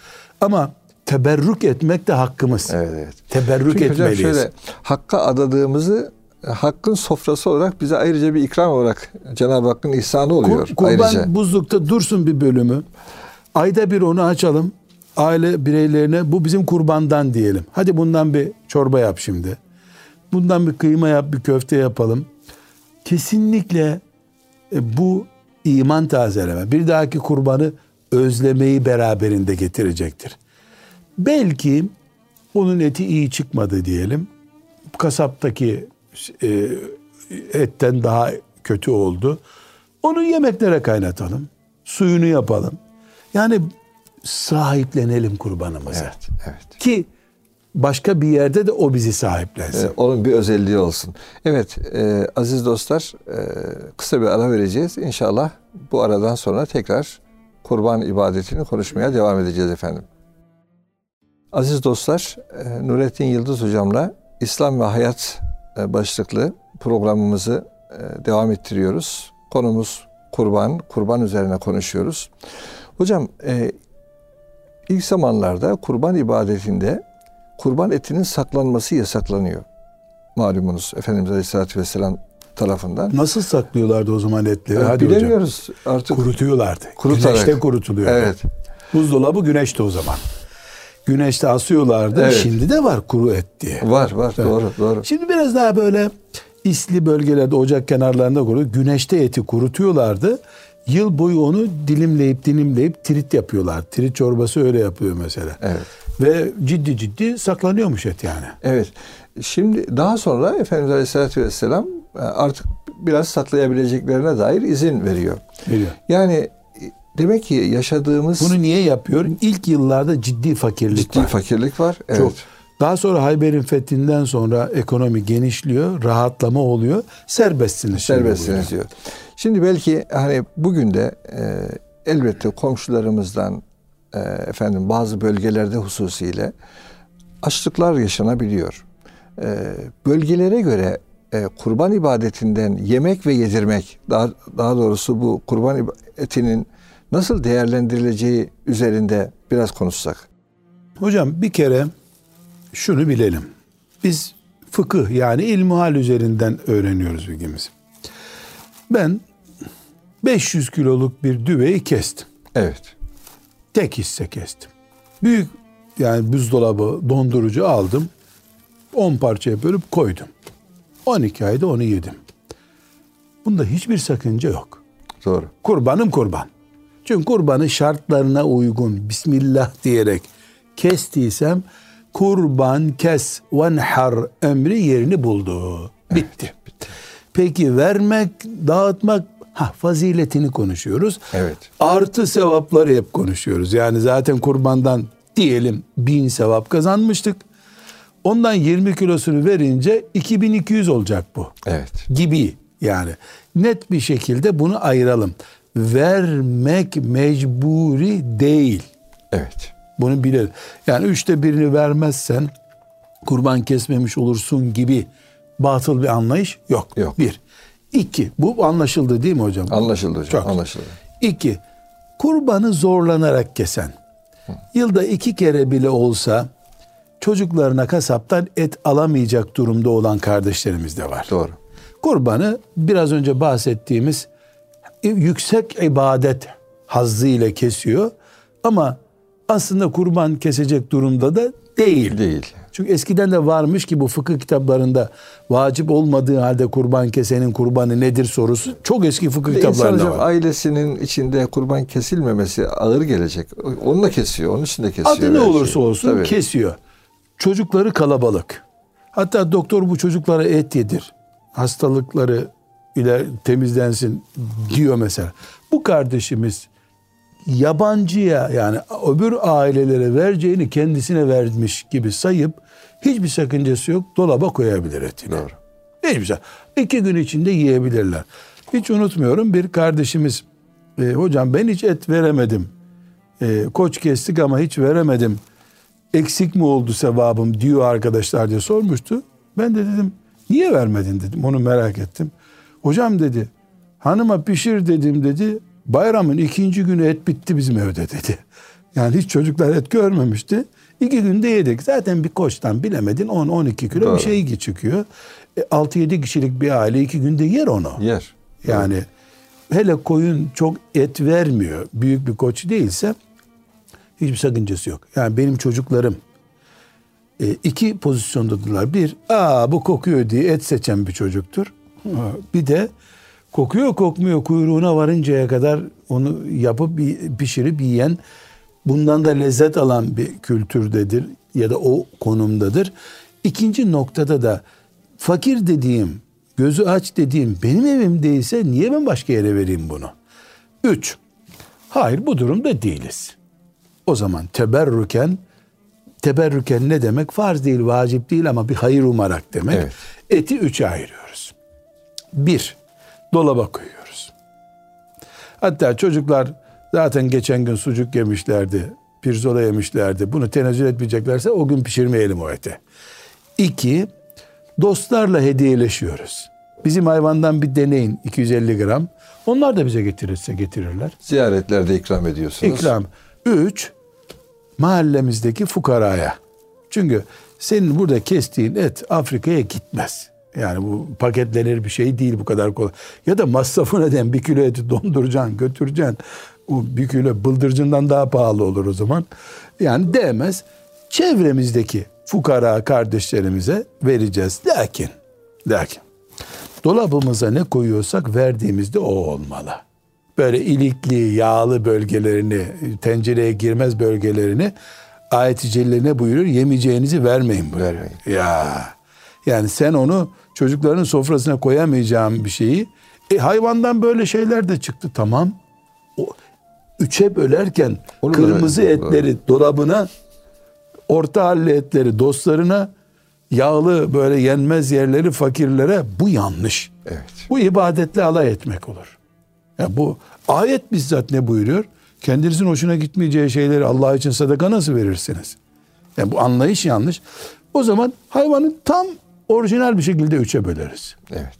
Ama teberrük etmek de hakkımız. Evet evet. Teberrük Çünkü hocam etmeliyiz. şöyle hakka adadığımızı hakkın sofrası olarak bize ayrıca bir ikram olarak Cenab-ı Hakk'ın ihsanı oluyor. Kur- kurban ayrıca. buzlukta dursun bir bölümü. Ayda bir onu açalım. Aile bireylerine bu bizim kurbandan diyelim. Hadi bundan bir çorba yap şimdi. Bundan bir kıyma yap, bir köfte yapalım. Kesinlikle e, bu iman tazeleme. Bir dahaki kurbanı özlemeyi beraberinde getirecektir. Belki onun eti iyi çıkmadı diyelim. Kasaptaki e, etten daha kötü oldu. Onu yemeklere kaynatalım. Suyunu yapalım. Yani sahiplenelim kurbanımızı. Evet, evet. Ki başka bir yerde de o bizi sahiplensin. Ee, onun bir özelliği olsun. Evet, e, aziz dostlar, e, kısa bir ara vereceğiz. İnşallah bu aradan sonra tekrar kurban ibadetini konuşmaya devam edeceğiz efendim. Aziz dostlar, e, Nurettin Yıldız hocamla İslam ve Hayat başlıklı programımızı e, devam ettiriyoruz. Konumuz kurban, kurban üzerine konuşuyoruz. Hocam, e, ilk zamanlarda kurban ibadetinde kurban etinin saklanması yasaklanıyor. Malumunuz Efendimiz Aleyhisselatü Vesselam tarafından. Nasıl saklıyorlardı o zaman etleri? Ee, Hadi hocam. Bilemiyoruz artık. Kurutuyorlardı. Kurutarak. Güneşte kurutuluyor. Evet. Buzdolabı güneşte o zaman. Güneşte asıyorlardı. Evet. Şimdi de var kuru et diye. Var var doğru doğru. Şimdi biraz daha böyle isli bölgelerde ocak kenarlarında kuruyor. Güneşte eti kurutuyorlardı. Yıl boyu onu dilimleyip dilimleyip trit yapıyorlar. Trit çorbası öyle yapıyor mesela. Evet. Ve ciddi ciddi saklanıyormuş et yani. Evet. Şimdi daha sonra Efendimiz Aleyhisselatü Vesselam e, artık biraz saklayabileceklerine dair izin veriyor. Veriyor. Yani demek ki yaşadığımız Bunu niye yapıyor? İlk yıllarda ciddi fakirlik ciddi var. fakirlik var. Evet. Çok. Daha sonra Hayber'in fethinden sonra ekonomi genişliyor, rahatlama oluyor. Serbestsiniz. Serbestsiniz diyor. Şimdi belki hani bugün de e, elbette komşularımızdan e, efendim bazı bölgelerde hususiyle açlıklar yaşanabiliyor. E, bölgelere göre e, kurban ibadetinden yemek ve yedirmek daha daha doğrusu bu kurban etinin nasıl değerlendirileceği üzerinde biraz konuşsak. Hocam bir kere şunu bilelim. Biz fıkıh yani ilmuhal üzerinden öğreniyoruz bilgimizi. Ben 500 kiloluk bir düveyi kestim. Evet. Tek hisse kestim. Büyük yani buzdolabı dondurucu aldım. 10 parçaya bölüp koydum. 12 ayda onu yedim. Bunda hiçbir sakınca yok. Doğru. Kurbanım kurban. Çünkü kurbanı şartlarına uygun Bismillah diyerek kestiysem kurban kes venhar emri yerini buldu. Bitti. Peki vermek, dağıtmak ha faziletini konuşuyoruz. Evet. Artı sevapları hep konuşuyoruz. Yani zaten kurbandan diyelim bin sevap kazanmıştık. Ondan 20 kilosunu verince 2200 olacak bu Evet. gibi yani net bir şekilde bunu ayıralım. Vermek mecburi değil. Evet. Bunu bilelim. Yani üçte birini vermezsen kurban kesmemiş olursun gibi batıl bir anlayış yok. Yok. Bir. İki. Bu anlaşıldı değil mi hocam? Anlaşıldı hocam. Çok. Anlaşıldı. İki. Kurbanı zorlanarak kesen. Yılda iki kere bile olsa çocuklarına kasaptan et alamayacak durumda olan kardeşlerimiz de var. Doğru. Kurbanı biraz önce bahsettiğimiz yüksek ibadet hazzı ile kesiyor ama aslında kurban kesecek durumda da değil. Değil. Çünkü eskiden de varmış ki bu fıkıh kitaplarında vacip olmadığı halde kurban kesenin kurbanı nedir sorusu çok eski fıkıh Bir de insan kitaplarında hocam var. ailesinin içinde kurban kesilmemesi ağır gelecek. Onunla kesiyor. Onun için de kesiyor. Adı ne olursa olsun Tabii. kesiyor. Çocukları kalabalık. Hatta doktor bu çocuklara et yedir. Hastalıkları ile temizlensin diyor mesela. Bu kardeşimiz yabancıya yani öbür ailelere vereceğini kendisine vermiş gibi sayıp Hiçbir sakıncası yok. Dolaba koyabilir etini. Doğru. Hiçbir şey. İki gün içinde yiyebilirler. Hiç unutmuyorum bir kardeşimiz e, hocam ben hiç et veremedim. E, koç kestik ama hiç veremedim. Eksik mi oldu sevabım diyor arkadaşlar diye sormuştu. Ben de dedim niye vermedin dedim onu merak ettim. Hocam dedi hanıma pişir dedim dedi. Bayramın ikinci günü et bitti bizim evde dedi. [LAUGHS] Yani hiç çocuklar et görmemişti. İki günde yedik. Zaten bir koçtan bilemedin 10-12 kilo Doğru. bir şey çıkıyor. E, 6-7 kişilik bir aile iki günde yer onu. Yer. Yani hele koyun çok et vermiyor. Büyük bir koç değilse hiçbir sakıncası yok. Yani benim çocuklarım e, iki pozisyondadırlar. Bir, aa bu kokuyor diye et seçen bir çocuktur. Bir de kokuyor kokmuyor kuyruğuna varıncaya kadar onu yapıp pişirip yiyen bundan da lezzet alan bir kültürdedir ya da o konumdadır. İkinci noktada da fakir dediğim, gözü aç dediğim benim evimdeyse niye ben başka yere vereyim bunu? Üç, hayır bu durumda değiliz. O zaman teberrüken, teberrüken ne demek? Farz değil, vacip değil ama bir hayır umarak demek. Evet. Eti üçe ayırıyoruz. Bir, dolaba koyuyoruz. Hatta çocuklar zaten geçen gün sucuk yemişlerdi, pirzola yemişlerdi. Bunu tenezzül etmeyeceklerse o gün pişirmeyelim o eti. İki, dostlarla hediyeleşiyoruz. Bizim hayvandan bir deneyin 250 gram. Onlar da bize getirirse getirirler. Ziyaretlerde ikram ediyorsunuz. İkram. Üç, mahallemizdeki fukaraya. Çünkü senin burada kestiğin et Afrika'ya gitmez. Yani bu paketlenir bir şey değil bu kadar kolay. Ya da masrafı neden bir kilo eti [LAUGHS] donduracaksın, götüreceksin. O bir kilo bıldırcından daha pahalı olur o zaman. Yani değmez. Çevremizdeki fukara kardeşlerimize vereceğiz. Lakin, lakin dolabımıza ne koyuyorsak verdiğimizde o olmalı. Böyle ilikli, yağlı bölgelerini, tencereye girmez bölgelerini ayet-i celle ne buyuruyor? Yemeyeceğinizi vermeyin. Vermeyin. Ya. Yani sen onu çocukların sofrasına koyamayacağın bir şeyi e, hayvandan böyle şeyler de çıktı tamam. O üçe bölerken da- kırmızı etleri dolabına orta halli etleri dostlarına yağlı böyle yenmez yerleri fakirlere bu yanlış. Evet. Bu ibadetle alay etmek olur. Ya bu ayet bizzat ne buyuruyor? Kendinizin hoşuna gitmeyeceği şeyleri Allah için sadaka nasıl verirsiniz? Yani bu anlayış yanlış. O zaman hayvanı tam orijinal bir şekilde üçe böleriz. Evet.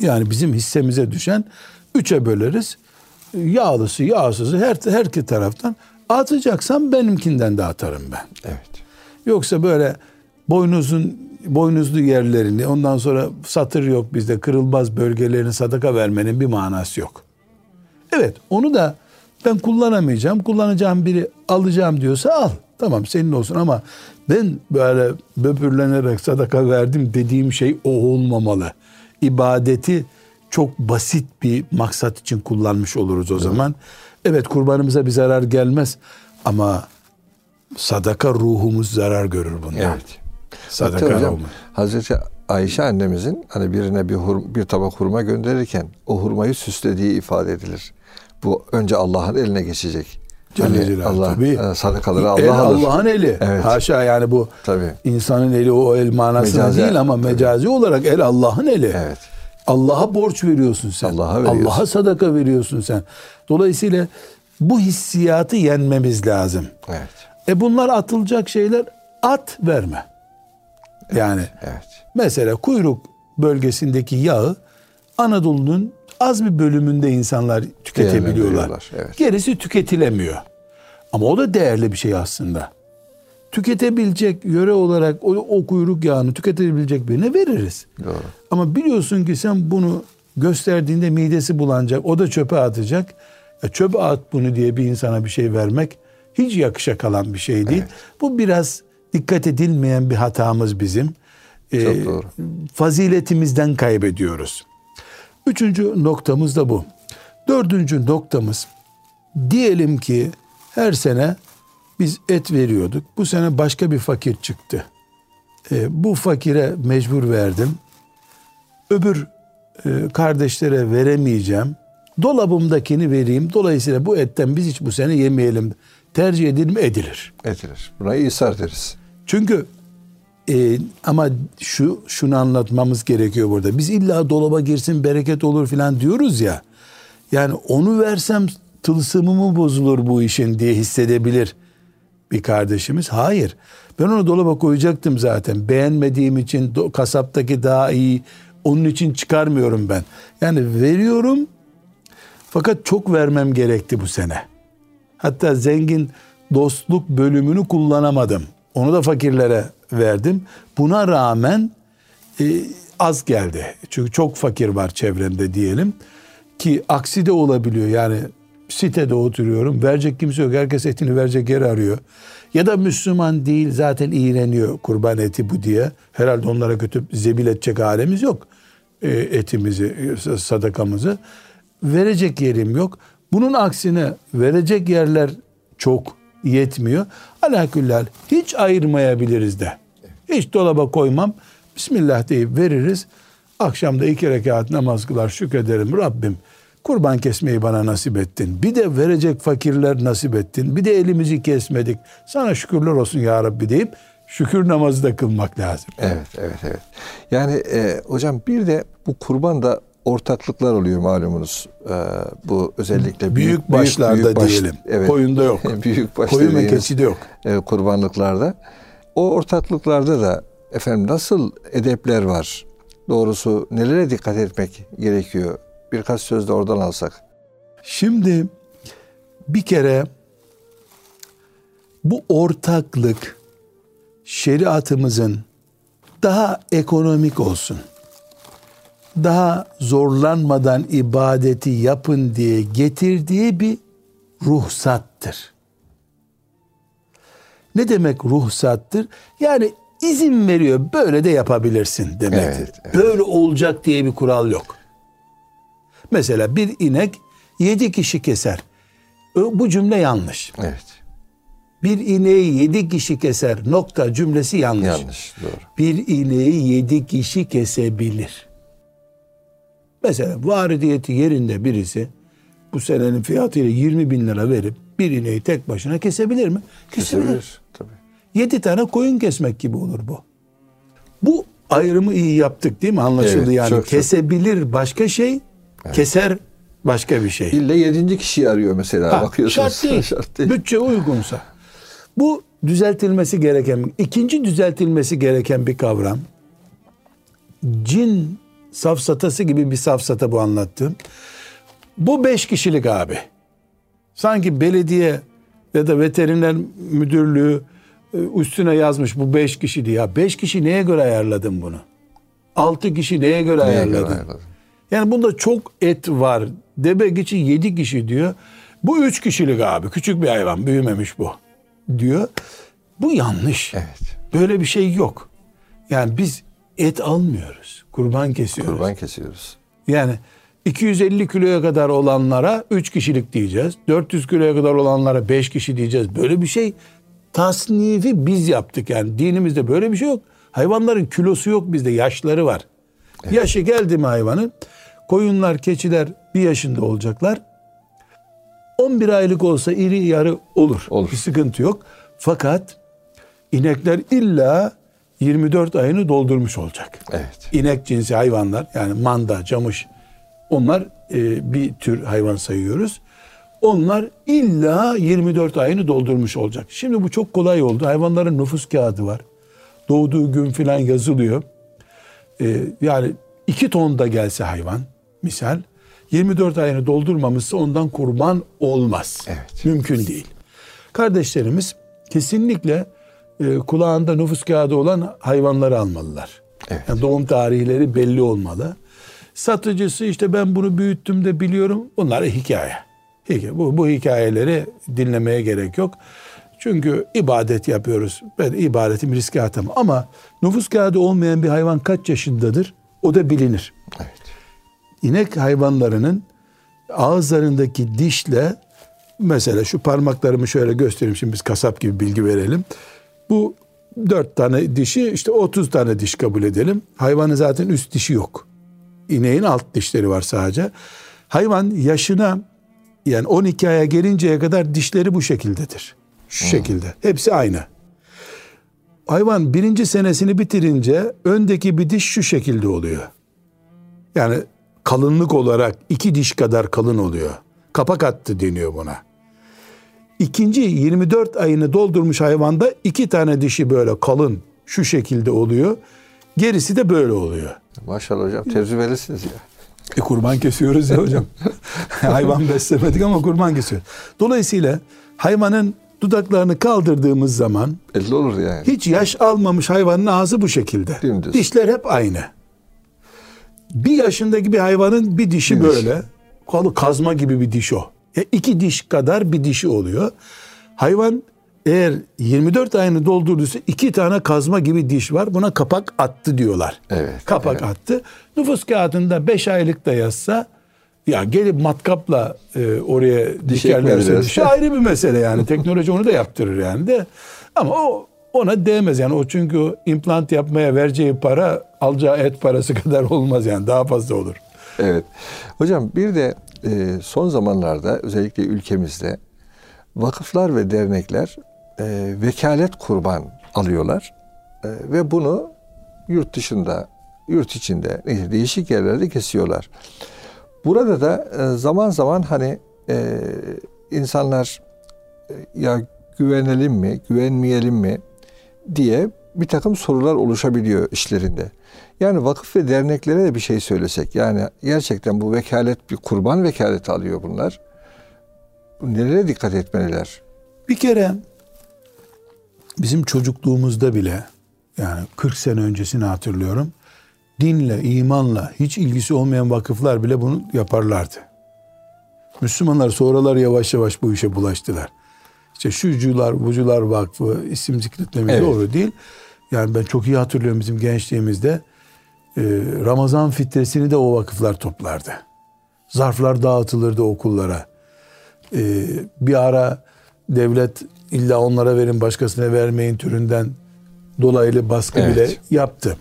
Yani bizim hissemize düşen üçe böleriz. Yağlısı, yağsızı her her iki taraftan atacaksam benimkinden de atarım ben. Evet. Yoksa böyle boynuzun boynuzlu yerlerini ondan sonra satır yok bizde kırılmaz bölgelerini sadaka vermenin bir manası yok. Evet onu da ben kullanamayacağım. Kullanacağım biri alacağım diyorsa al. Tamam senin olsun ama ben böyle böbürlenerek sadaka verdim dediğim şey o olmamalı. İbadeti çok basit bir maksat için kullanmış oluruz o zaman. Evet kurbanımıza bir zarar gelmez ama sadaka ruhumuz zarar görür bundan. Evet. Sadaka Hatta hocam. Hazreti Ayşe annemizin hani birine bir hur, bir tabak hurma gönderirken o hurmayı süslediği ifade edilir. Bu önce Allah'ın eline geçecek. Celle Hani Celaluhu. Allah Tabii. e, sadakaları El Allah alır. Allah'ın eli. Evet. Haşa yani bu Tabii. insanın eli o el manasına Mecazi- değil ama mecazi olarak el Allah'ın eli. Evet. Allah'a borç veriyorsun sen. Allah'a veriyorsun. Allah'a sadaka veriyorsun sen. Dolayısıyla bu hissiyatı yenmemiz lazım. Evet. E bunlar atılacak şeyler at verme. Yani Evet. mesela kuyruk bölgesindeki yağı Anadolu'nun az bir bölümünde insanlar tüketebiliyorlar. Evet. Gerisi tüketilemiyor. Ama o da değerli bir şey aslında. Tüketebilecek yöre olarak o, o kuyruk yağını tüketebilecek birine veririz. Doğru. Ama biliyorsun ki sen bunu gösterdiğinde midesi bulanacak. O da çöpe atacak. E çöpe at bunu diye bir insana bir şey vermek hiç yakışa kalan bir şey değil. Bu biraz dikkat edilmeyen bir hatamız bizim. E, Çok doğru. Faziletimizden kaybediyoruz. Üçüncü noktamız da bu. Dördüncü noktamız diyelim ki her sene biz et veriyorduk. Bu sene başka bir fakir çıktı. E, bu fakire mecbur verdim. Öbür e, kardeşlere veremeyeceğim. Dolabımdakini vereyim. Dolayısıyla bu etten biz hiç bu sene yemeyelim. Tercih edilir mi? Edilir. Edilir. Buna isar deriz. Çünkü e, ama şu şunu anlatmamız gerekiyor burada. Biz illa dolaba girsin bereket olur filan diyoruz ya. Yani onu versem tılsımı bozulur bu işin diye hissedebilir bir kardeşimiz. Hayır. Ben onu dolaba koyacaktım zaten. Beğenmediğim için kasaptaki daha iyi. Onun için çıkarmıyorum ben. Yani veriyorum fakat çok vermem gerekti bu sene. Hatta zengin dostluk bölümünü kullanamadım. Onu da fakirlere verdim. Buna rağmen e, az geldi. Çünkü çok fakir var çevremde diyelim. Ki aksi de olabiliyor. Yani sitede oturuyorum. Verecek kimse yok. Herkes etini verecek yer arıyor. Ya da Müslüman değil zaten iğreniyor kurban eti bu diye. Herhalde onlara kötü zebil edecek halimiz yok. E, etimizi, sadakamızı. Verecek yerim yok. Bunun aksine verecek yerler çok yetmiyor. Alaküllal hiç ayırmayabiliriz de. Hiç dolaba koymam. Bismillah deyip veririz. Akşamda iki rekat namaz kılar şükrederim Rabbim. Kurban kesmeyi bana nasip ettin. Bir de verecek fakirler nasip ettin. Bir de elimizi kesmedik. Sana şükürler olsun ya Rabbi deyip şükür namazı da kılmak lazım. Evet, evet, evet. Yani e, hocam bir de bu kurban da ortaklıklar oluyor malumunuz. Ee, bu özellikle büyük, büyük başlarda büyük baş, diyelim. Evet, Koyunda yok. [LAUGHS] büyük Koyun ve keçide yok. E, kurbanlıklarda. O ortaklıklarda da efendim nasıl edepler var? Doğrusu nelere dikkat etmek gerekiyor? Birkaç söz de oradan alsak. Şimdi bir kere bu ortaklık şeriatımızın daha ekonomik olsun daha zorlanmadan ibadeti yapın diye getirdiği bir ruhsattır. Ne demek ruhsattır? Yani izin veriyor böyle de yapabilirsin demektir. Evet, evet. Böyle olacak diye bir kural yok. Mesela bir inek yedi kişi keser. Bu cümle yanlış. Evet. Bir ineği yedi kişi keser nokta cümlesi yanlış. Yanlış doğru. Bir ineği yedi kişi kesebilir. Mesela varidiyeti yerinde birisi bu senenin fiyatıyla 20 bin lira verip bir ineği tek başına kesebilir mi? Kesebilir. kesebilir. Tabii. 7 tane koyun kesmek gibi olur bu. Bu ayrımı iyi yaptık değil mi? Anlaşıldı evet, yani. Çok, kesebilir çok. başka şey, evet. keser başka bir şey. İlle yedinci kişiyi arıyor mesela ha, bakıyorsunuz. Şart değil. [LAUGHS] şart değil. Bütçe uygunsa. Bu düzeltilmesi gereken, ikinci düzeltilmesi gereken bir kavram. Cin safsatası gibi bir safsata bu anlattım. Bu beş kişilik abi. Sanki belediye ya da veteriner müdürlüğü e, üstüne yazmış bu beş kişi diye. Ya beş kişi neye göre ayarladın bunu? Altı kişi neye göre neye ayarladın? Göre ayarladın? Yani bunda çok et var. Debe geçi yedi kişi diyor. Bu üç kişilik abi. Küçük bir hayvan. Büyümemiş bu. Diyor. Bu yanlış. Evet. Böyle bir şey yok. Yani biz et almıyoruz. Kurban kesiyoruz. Kurban kesiyoruz. Yani 250 kiloya kadar olanlara 3 kişilik diyeceğiz. 400 kiloya kadar olanlara 5 kişi diyeceğiz. Böyle bir şey tasnifi biz yaptık yani. Dinimizde böyle bir şey yok. Hayvanların kilosu yok bizde yaşları var. Evet. Yaşı geldi mi hayvanın? Koyunlar, keçiler bir yaşında olacaklar. 11 aylık olsa iri yarı olur. olur. Bir sıkıntı yok. Fakat inekler illa 24 ayını doldurmuş olacak. Evet. İnek cinsi hayvanlar yani manda, camış onlar e, bir tür hayvan sayıyoruz. Onlar illa 24 ayını doldurmuş olacak. Şimdi bu çok kolay oldu. Hayvanların nüfus kağıdı var. Doğduğu gün filan yazılıyor. E, yani iki ton da gelse hayvan misal 24 ayını doldurmamışsa ondan kurban olmaz. Evet. Mümkün değil. Kardeşlerimiz kesinlikle e, kulağında nüfus kağıdı olan hayvanları almalılar. Evet. Yani doğum tarihleri belli olmalı. Satıcısı işte ben bunu büyüttüm de biliyorum. Bunlar hikaye. hikaye. Bu, bu hikayeleri dinlemeye gerek yok. Çünkü ibadet yapıyoruz. Ben ibadetim riske atamam. Ama nüfus kağıdı olmayan bir hayvan kaç yaşındadır? O da bilinir. Evet. İnek hayvanlarının ağızlarındaki dişle mesela şu parmaklarımı şöyle göstereyim şimdi biz kasap gibi bilgi verelim. Bu dört tane dişi işte 30 tane diş kabul edelim. Hayvanın zaten üst dişi yok. İneğin alt dişleri var sadece. Hayvan yaşına yani 12 aya gelinceye kadar dişleri bu şekildedir. Şu hmm. şekilde. Hepsi aynı. hayvan birinci senesini bitirince öndeki bir diş şu şekilde oluyor. Yani kalınlık olarak iki diş kadar kalın oluyor. Kapak attı deniyor buna. İkinci 24 ayını doldurmuş hayvanda iki tane dişi böyle kalın şu şekilde oluyor. Gerisi de böyle oluyor. Maşallah hocam tecrübelisiniz ya. E kurban kesiyoruz ya hocam. [LAUGHS] Hayvan beslemedik ama kurban kesiyoruz. Dolayısıyla hayvanın dudaklarını kaldırdığımız zaman Belli olur yani. hiç yaş almamış hayvanın ağzı bu şekilde. Dümdüz. Dişler hep aynı. Bir yaşındaki bir hayvanın bir dişi Bir böyle. Kalı kazma gibi bir diş o. Ya iki diş kadar bir dişi oluyor. Hayvan eğer 24 ayını doldurduysa iki tane kazma gibi diş var. Buna kapak attı diyorlar. Evet, Kapak evet. attı. Nüfus kağıdında 5 aylık da yazsa ya gelip matkapla e, oraya dikerlerse ekmediler. dişi ayrı bir mesele yani. [LAUGHS] Teknoloji onu da yaptırır yani de. Ama o ona değmez yani. O çünkü implant yapmaya vereceği para alacağı et parası [LAUGHS] kadar olmaz yani. Daha fazla olur. Evet. Hocam bir de e, son zamanlarda özellikle ülkemizde vakıflar ve dernekler e, vekalet kurban alıyorlar E, ve bunu yurt dışında, yurt içinde neyse değişik yerlerde kesiyorlar. Burada da e, zaman zaman hani e, insanlar e, ya güvenelim mi, güvenmeyelim mi diye bir takım sorular oluşabiliyor işlerinde. Yani vakıf ve derneklere de bir şey söylesek. Yani gerçekten bu vekalet bir kurban vekaleti alıyor bunlar. Nelere dikkat etmeliler? Bir kere bizim çocukluğumuzda bile yani 40 sene öncesini hatırlıyorum. Dinle, imanla hiç ilgisi olmayan vakıflar bile bunu yaparlardı. Müslümanlar sonralar yavaş yavaş bu işe bulaştılar. İşte şucular, bucular vakfı isim zikretmemek Evet. doğru değil. Yani ben çok iyi hatırlıyorum bizim gençliğimizde. e, Ramazan fitresini de o vakıflar toplardı. Zarflar dağıtılırdı okullara. Ee, bir ara devlet illa onlara verin başkasına vermeyin türünden dolaylı baskı Evet. bile yaptı.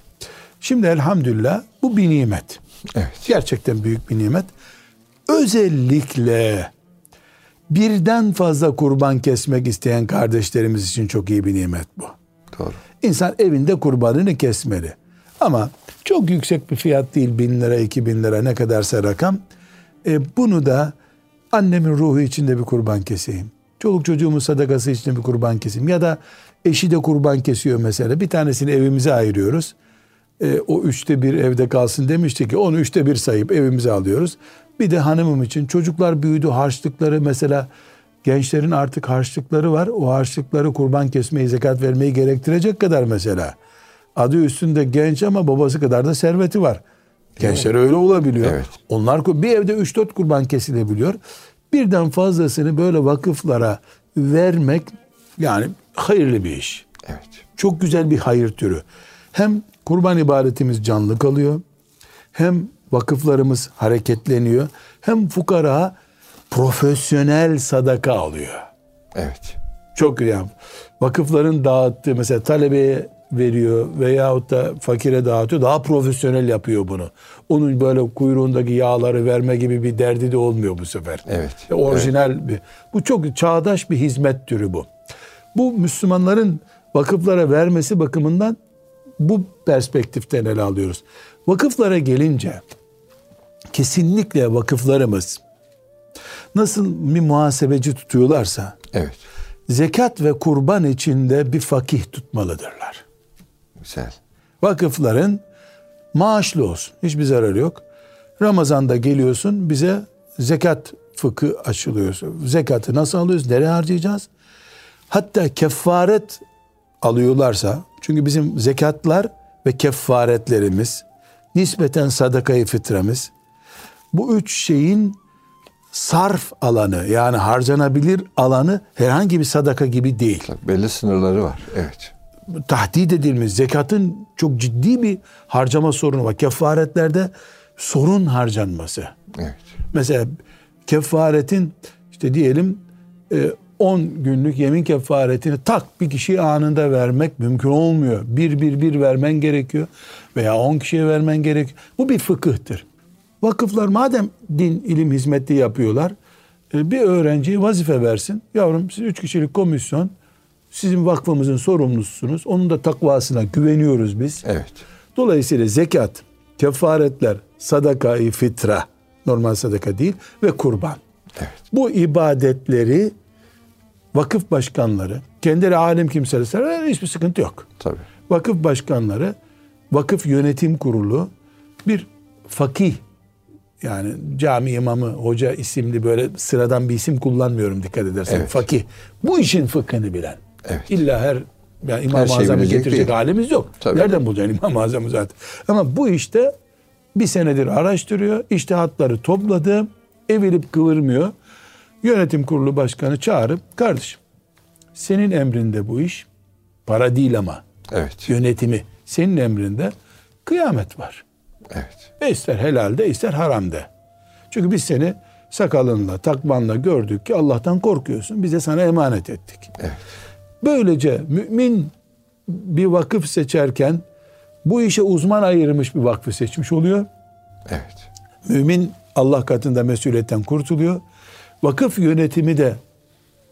Şimdi elhamdülillah bu bir nimet. Evet. Gerçekten büyük bir nimet. Özellikle birden fazla kurban kesmek isteyen kardeşlerimiz için çok iyi bir nimet bu. Doğru. İnsan evinde kurbanını kesmeli. Ama çok yüksek bir fiyat değil bin lira iki bin lira ne kadarsa rakam. E, bunu da annemin ruhu içinde bir kurban keseyim. Çoluk çocuğumun sadakası için bir kurban keseyim. Ya da eşi de kurban kesiyor mesela. Bir tanesini evimize ayırıyoruz. E, o üçte bir evde kalsın demişti ki onu üçte bir sayıp evimize alıyoruz. Bir de hanımım için çocuklar büyüdü harçlıkları mesela gençlerin artık harçlıkları var. O harçlıkları kurban kesmeyi zekat vermeyi gerektirecek kadar mesela. Adı üstünde genç ama babası kadar da serveti var. Gençler öyle olabiliyor. Evet. Onlar bir evde 3-4 kurban kesilebiliyor. Birden fazlasını böyle vakıflara vermek yani hayırlı bir iş. Evet. Çok güzel bir hayır türü. Hem kurban ibadetimiz canlı kalıyor. Hem vakıflarımız hareketleniyor. Hem fukara profesyonel sadaka alıyor. Evet. Çok güzel. Vakıfların dağıttığı mesela talebeye veriyor veyahut da fakire dağıtıyor. Daha profesyonel yapıyor bunu. Onun böyle kuyruğundaki yağları verme gibi bir derdi de olmuyor bu sefer. Evet. E, Orijinal bir. Bu çok çağdaş bir hizmet türü bu. Bu Müslümanların vakıflara vermesi bakımından bu perspektiften ele alıyoruz. Vakıflara gelince kesinlikle vakıflarımız nasıl bir muhasebeci tutuyorlarsa Evet. zekat ve kurban içinde bir fakih tutmalıdırlar. Güzel. Vakıfların maaşlı olsun. Hiçbir zararı yok. Ramazan'da geliyorsun bize zekat fıkı açılıyorsun. Zekatı nasıl alıyoruz? Nereye harcayacağız? Hatta kefaret alıyorlarsa çünkü bizim zekatlar ve kefaretlerimiz nispeten sadakayı fitremiz bu üç şeyin sarf alanı yani harcanabilir alanı herhangi bir sadaka gibi değil. Tabii belli sınırları var. Evet. Tahdit edilmiş zekatın çok ciddi bir harcama sorunu var. Kefaretlerde sorun harcanması. Evet. Mesela kefaretin işte diyelim e, 10 günlük yemin kefaretini tak bir kişiye anında vermek mümkün olmuyor. Bir bir bir vermen gerekiyor veya 10 kişiye vermen gerekiyor. Bu bir fıkıhtır. Vakıflar madem din ilim hizmeti yapıyorlar e, bir öğrenciye vazife versin. Yavrum siz 3 kişilik komisyon Sizin vakfımızın sorumlususunuz. Onun da takvasına güveniyoruz biz. Evet. Dolayısıyla zekat, kefaretler, sadaka-i fitra, normal sadaka değil ve kurban. Evet. Bu ibadetleri vakıf başkanları, kendileri alim kimseler hiçbir sıkıntı yok. Tabii. Vakıf başkanları, vakıf yönetim kurulu, bir fakih yani cami imamı, hoca isimli böyle sıradan bir isim kullanmıyorum dikkat edersen. Evet. Fakih. Bu işin fıkhını bilen. Evet. İlla her yani İmam-ı şeyi Azam'ı getirecek değil. halimiz yok. Tabii. Nereden bulacaksın İmam-ı Azam'ı zaten? Ama bu işte bir senedir araştırıyor. İştihatları topladı. Evilip kıvırmıyor. Yönetim kurulu başkanı çağırıp kardeşim senin emrinde bu iş para değil ama Evet. yönetimi senin emrinde kıyamet var. Evet. Ve ister helalde ister haramda. Çünkü biz seni sakalınla, takmanla gördük ki Allah'tan korkuyorsun. Biz de sana emanet ettik. Evet. Böylece mümin bir vakıf seçerken bu işe uzman ayırmış bir vakfı seçmiş oluyor. Evet. Mümin Allah katında mesuliyetten kurtuluyor. Vakıf yönetimi de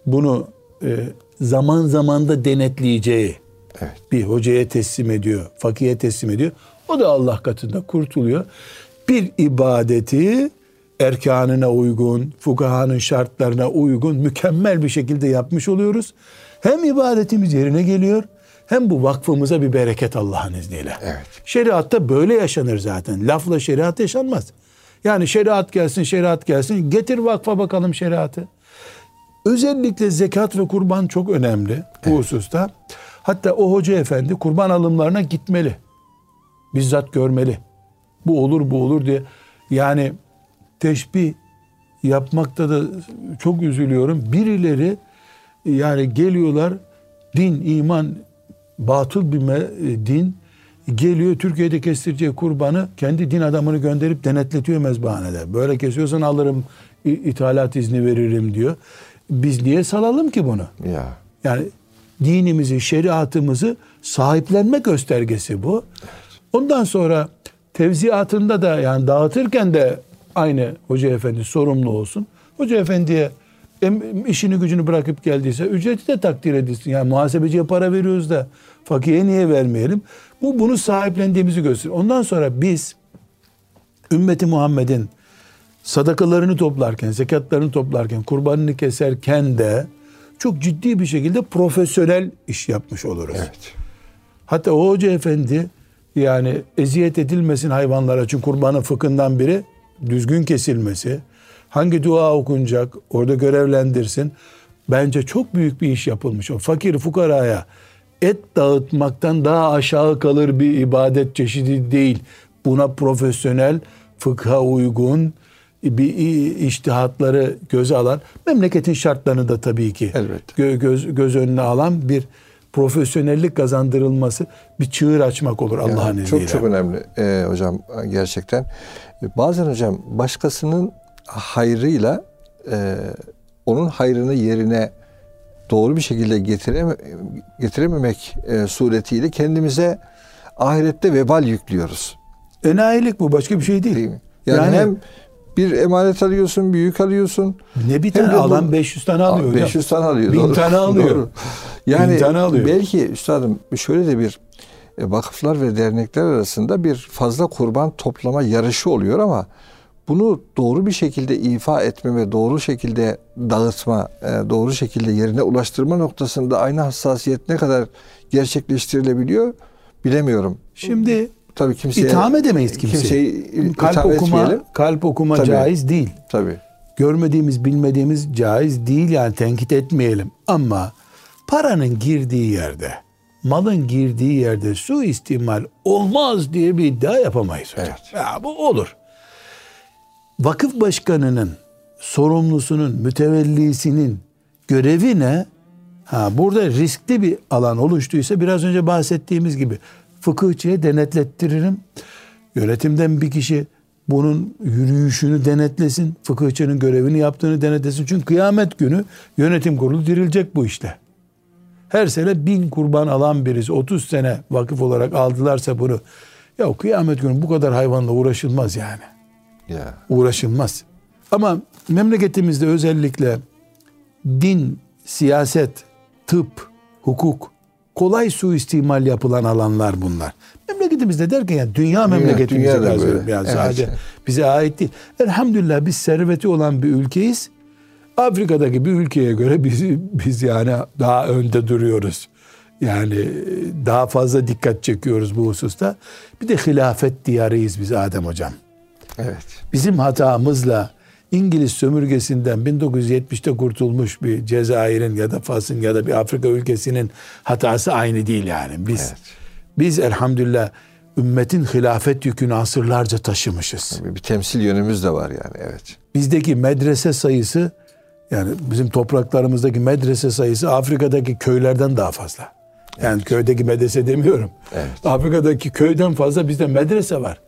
bunu e, zaman zaman da denetleyeceği Evet. bir hocaya teslim ediyor, fakihe teslim ediyor. O da Allah katında kurtuluyor. Bir ibadeti erkanına uygun, fukahanın şartlarına uygun, mükemmel bir şekilde yapmış oluyoruz. Hem ibadetimiz yerine geliyor, hem bu vakfımıza bir bereket Allah'ın izniyle. Evet. Şeriatta böyle yaşanır zaten. Lafla şeriat yaşanmaz. Yani şeriat gelsin, şeriat gelsin. Getir vakfa bakalım şeriatı. Özellikle zekat ve kurban çok önemli bu hususta. Hatta o hoca efendi kurban alımlarına gitmeli. Bizzat görmeli. Bu olur bu olur diye. Yani teşbih yapmakta da çok üzülüyorum. Birileri yani geliyorlar din, iman, batıl bir din geliyor Türkiye'de kestireceği kurbanı kendi din adamını gönderip denetletiyor mezbahanede. Böyle kesiyorsan alırım ithalat izni veririm diyor. Biz niye salalım ki bunu? Ya. Yani dinimizi, şeriatımızı sahiplenme göstergesi bu. Ondan sonra tevziatında da yani dağıtırken de aynı hoca efendi sorumlu olsun. Hoca efendiye işini gücünü bırakıp geldiyse ücreti de takdir edilsin. Yani muhasebeciye para veriyoruz da fakire niye vermeyelim? Bu bunu sahiplendiğimizi gösteriyor. Ondan sonra biz ümmeti Muhammed'in sadakalarını toplarken, zekatlarını toplarken, kurbanını keserken de çok ciddi bir şekilde profesyonel iş yapmış oluruz. Evet. Hatta o hoca efendi yani eziyet edilmesin hayvanlara çünkü kurbanın fıkhından biri düzgün kesilmesi. Hangi dua okunacak orada görevlendirsin. Bence çok büyük bir iş yapılmış. O fakir fukaraya et dağıtmaktan daha aşağı kalır bir ibadet çeşidi değil. Buna profesyonel, fıkha uygun bir iştihatları göze alan, memleketin şartlarını da tabii ki Elbette. gö- göz, göz önüne alan bir profesyonellik kazandırılması bir çığır açmak olur Allah'ın Yani izniyle. çok çok önemli e, hocam gerçekten. E, Bazen hocam başkasının hayrıyla e, onun hayrını yerine doğru bir şekilde getireme, getirememek e, suretiyle kendimize ahirette vebal yüklüyoruz. Enayilik bu başka bir şey değil. Değil mi? Yani, Yani- hem bir emanet alıyorsun, bir yük alıyorsun. Ne bir Hem tane bu- alan 500 tane alıyor hocam. 500 tane alıyor. Bin doğru. tane alıyor. Doğru. Yani Bin tane alıyor. belki üstadım şöyle de bir e, vakıflar ve dernekler arasında bir fazla kurban toplama yarışı oluyor ama bunu doğru bir şekilde ifa etme ve doğru şekilde dağıtma, e, doğru şekilde yerine ulaştırma noktasında aynı hassasiyet ne kadar gerçekleştirilebiliyor bilemiyorum. Şimdi Tabii kimseye itham edemeyiz kimseyi. kimseyi kalp itham okuma etmeyelim. kalp okuma Tabii. caiz değil. Tabii. Görmediğimiz, bilmediğimiz caiz değil yani tenkit etmeyelim. Ama paranın girdiği yerde, malın girdiği yerde su istimal olmaz diye bir iddia yapamayız hocam. Evet. Ya bu olur. Vakıf başkanının, sorumlusunun, mütevellisinin görevi ne? Ha, burada riskli bir alan oluştuysa biraz önce bahsettiğimiz gibi fıkıhçıya denetlettiririm. Yönetimden bir kişi bunun yürüyüşünü denetlesin. Fıkıhçının görevini yaptığını denetlesin. Çünkü kıyamet günü yönetim kurulu dirilecek bu işte. Her sene bin kurban alan birisi 30 sene vakıf olarak aldılarsa bunu ya kıyamet günü bu kadar hayvanla uğraşılmaz yani Ya. uğraşılmaz. Ama memleketimizde özellikle din, siyaset, tıp hukuk, kolay suistimal yapılan alanlar bunlar. Memleketimizde derken yani dünya dünya da kazıyorum. böyle. Yani Evet. sadece bize ait değil. Elhamdülillah biz serveti olan bir ülkeyiz. Afrika'daki bir ülkeye göre biz, biz yani daha önde duruyoruz. Yani daha fazla dikkat çekiyoruz bu hususta. Bir de hilafet diyarıyız biz Adem hocam. Evet. Bizim hatamızla İngiliz sömürgesinden 1970'te kurtulmuş bir Cezayir'in ya da Fas'ın ya da bir Afrika ülkesinin hatası aynı değil yani. Biz Evet. biz elhamdülillah ümmetin hilafet yükünü asırlarca taşımışız. Bir temsil yönümüz de var yani evet. Bizdeki medrese sayısı yani bizim topraklarımızdaki medrese sayısı Afrika'daki köylerden daha fazla. Yani köydeki medrese demiyorum. Evet. Afrika'daki köyden fazla bizde medrese var.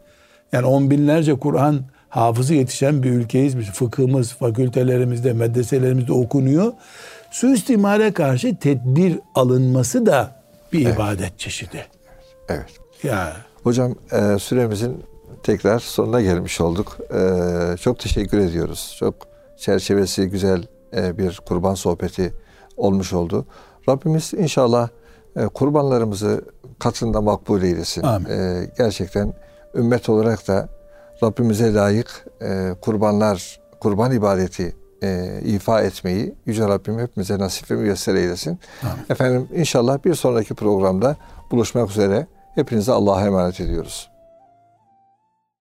Yani on binlerce Kur'an hafızı yetişen bir ülkeyiz. Biz fıkhımız, fakültelerimizde, medreselerimizde okunuyor. Suistimale karşı tedbir alınması da bir ibadet çeşidi. Evet. Ya Hocam e, süremizin tekrar sonuna gelmiş olduk. E, çok teşekkür ediyoruz. Çok çerçevesi güzel e, bir kurban sohbeti olmuş oldu. Rabbimiz inşallah e, kurbanlarımızı katında makbul eylesin. Amin. E, gerçekten ümmet olarak da Rabbimize layık e, kurbanlar, kurban ibadeti e, ifa etmeyi Yüce Rabbim hepimize nasip ve müyesser eylesin. Amin. Efendim inşallah bir sonraki programda buluşmak üzere. Hepinize Allah'a emanet ediyoruz.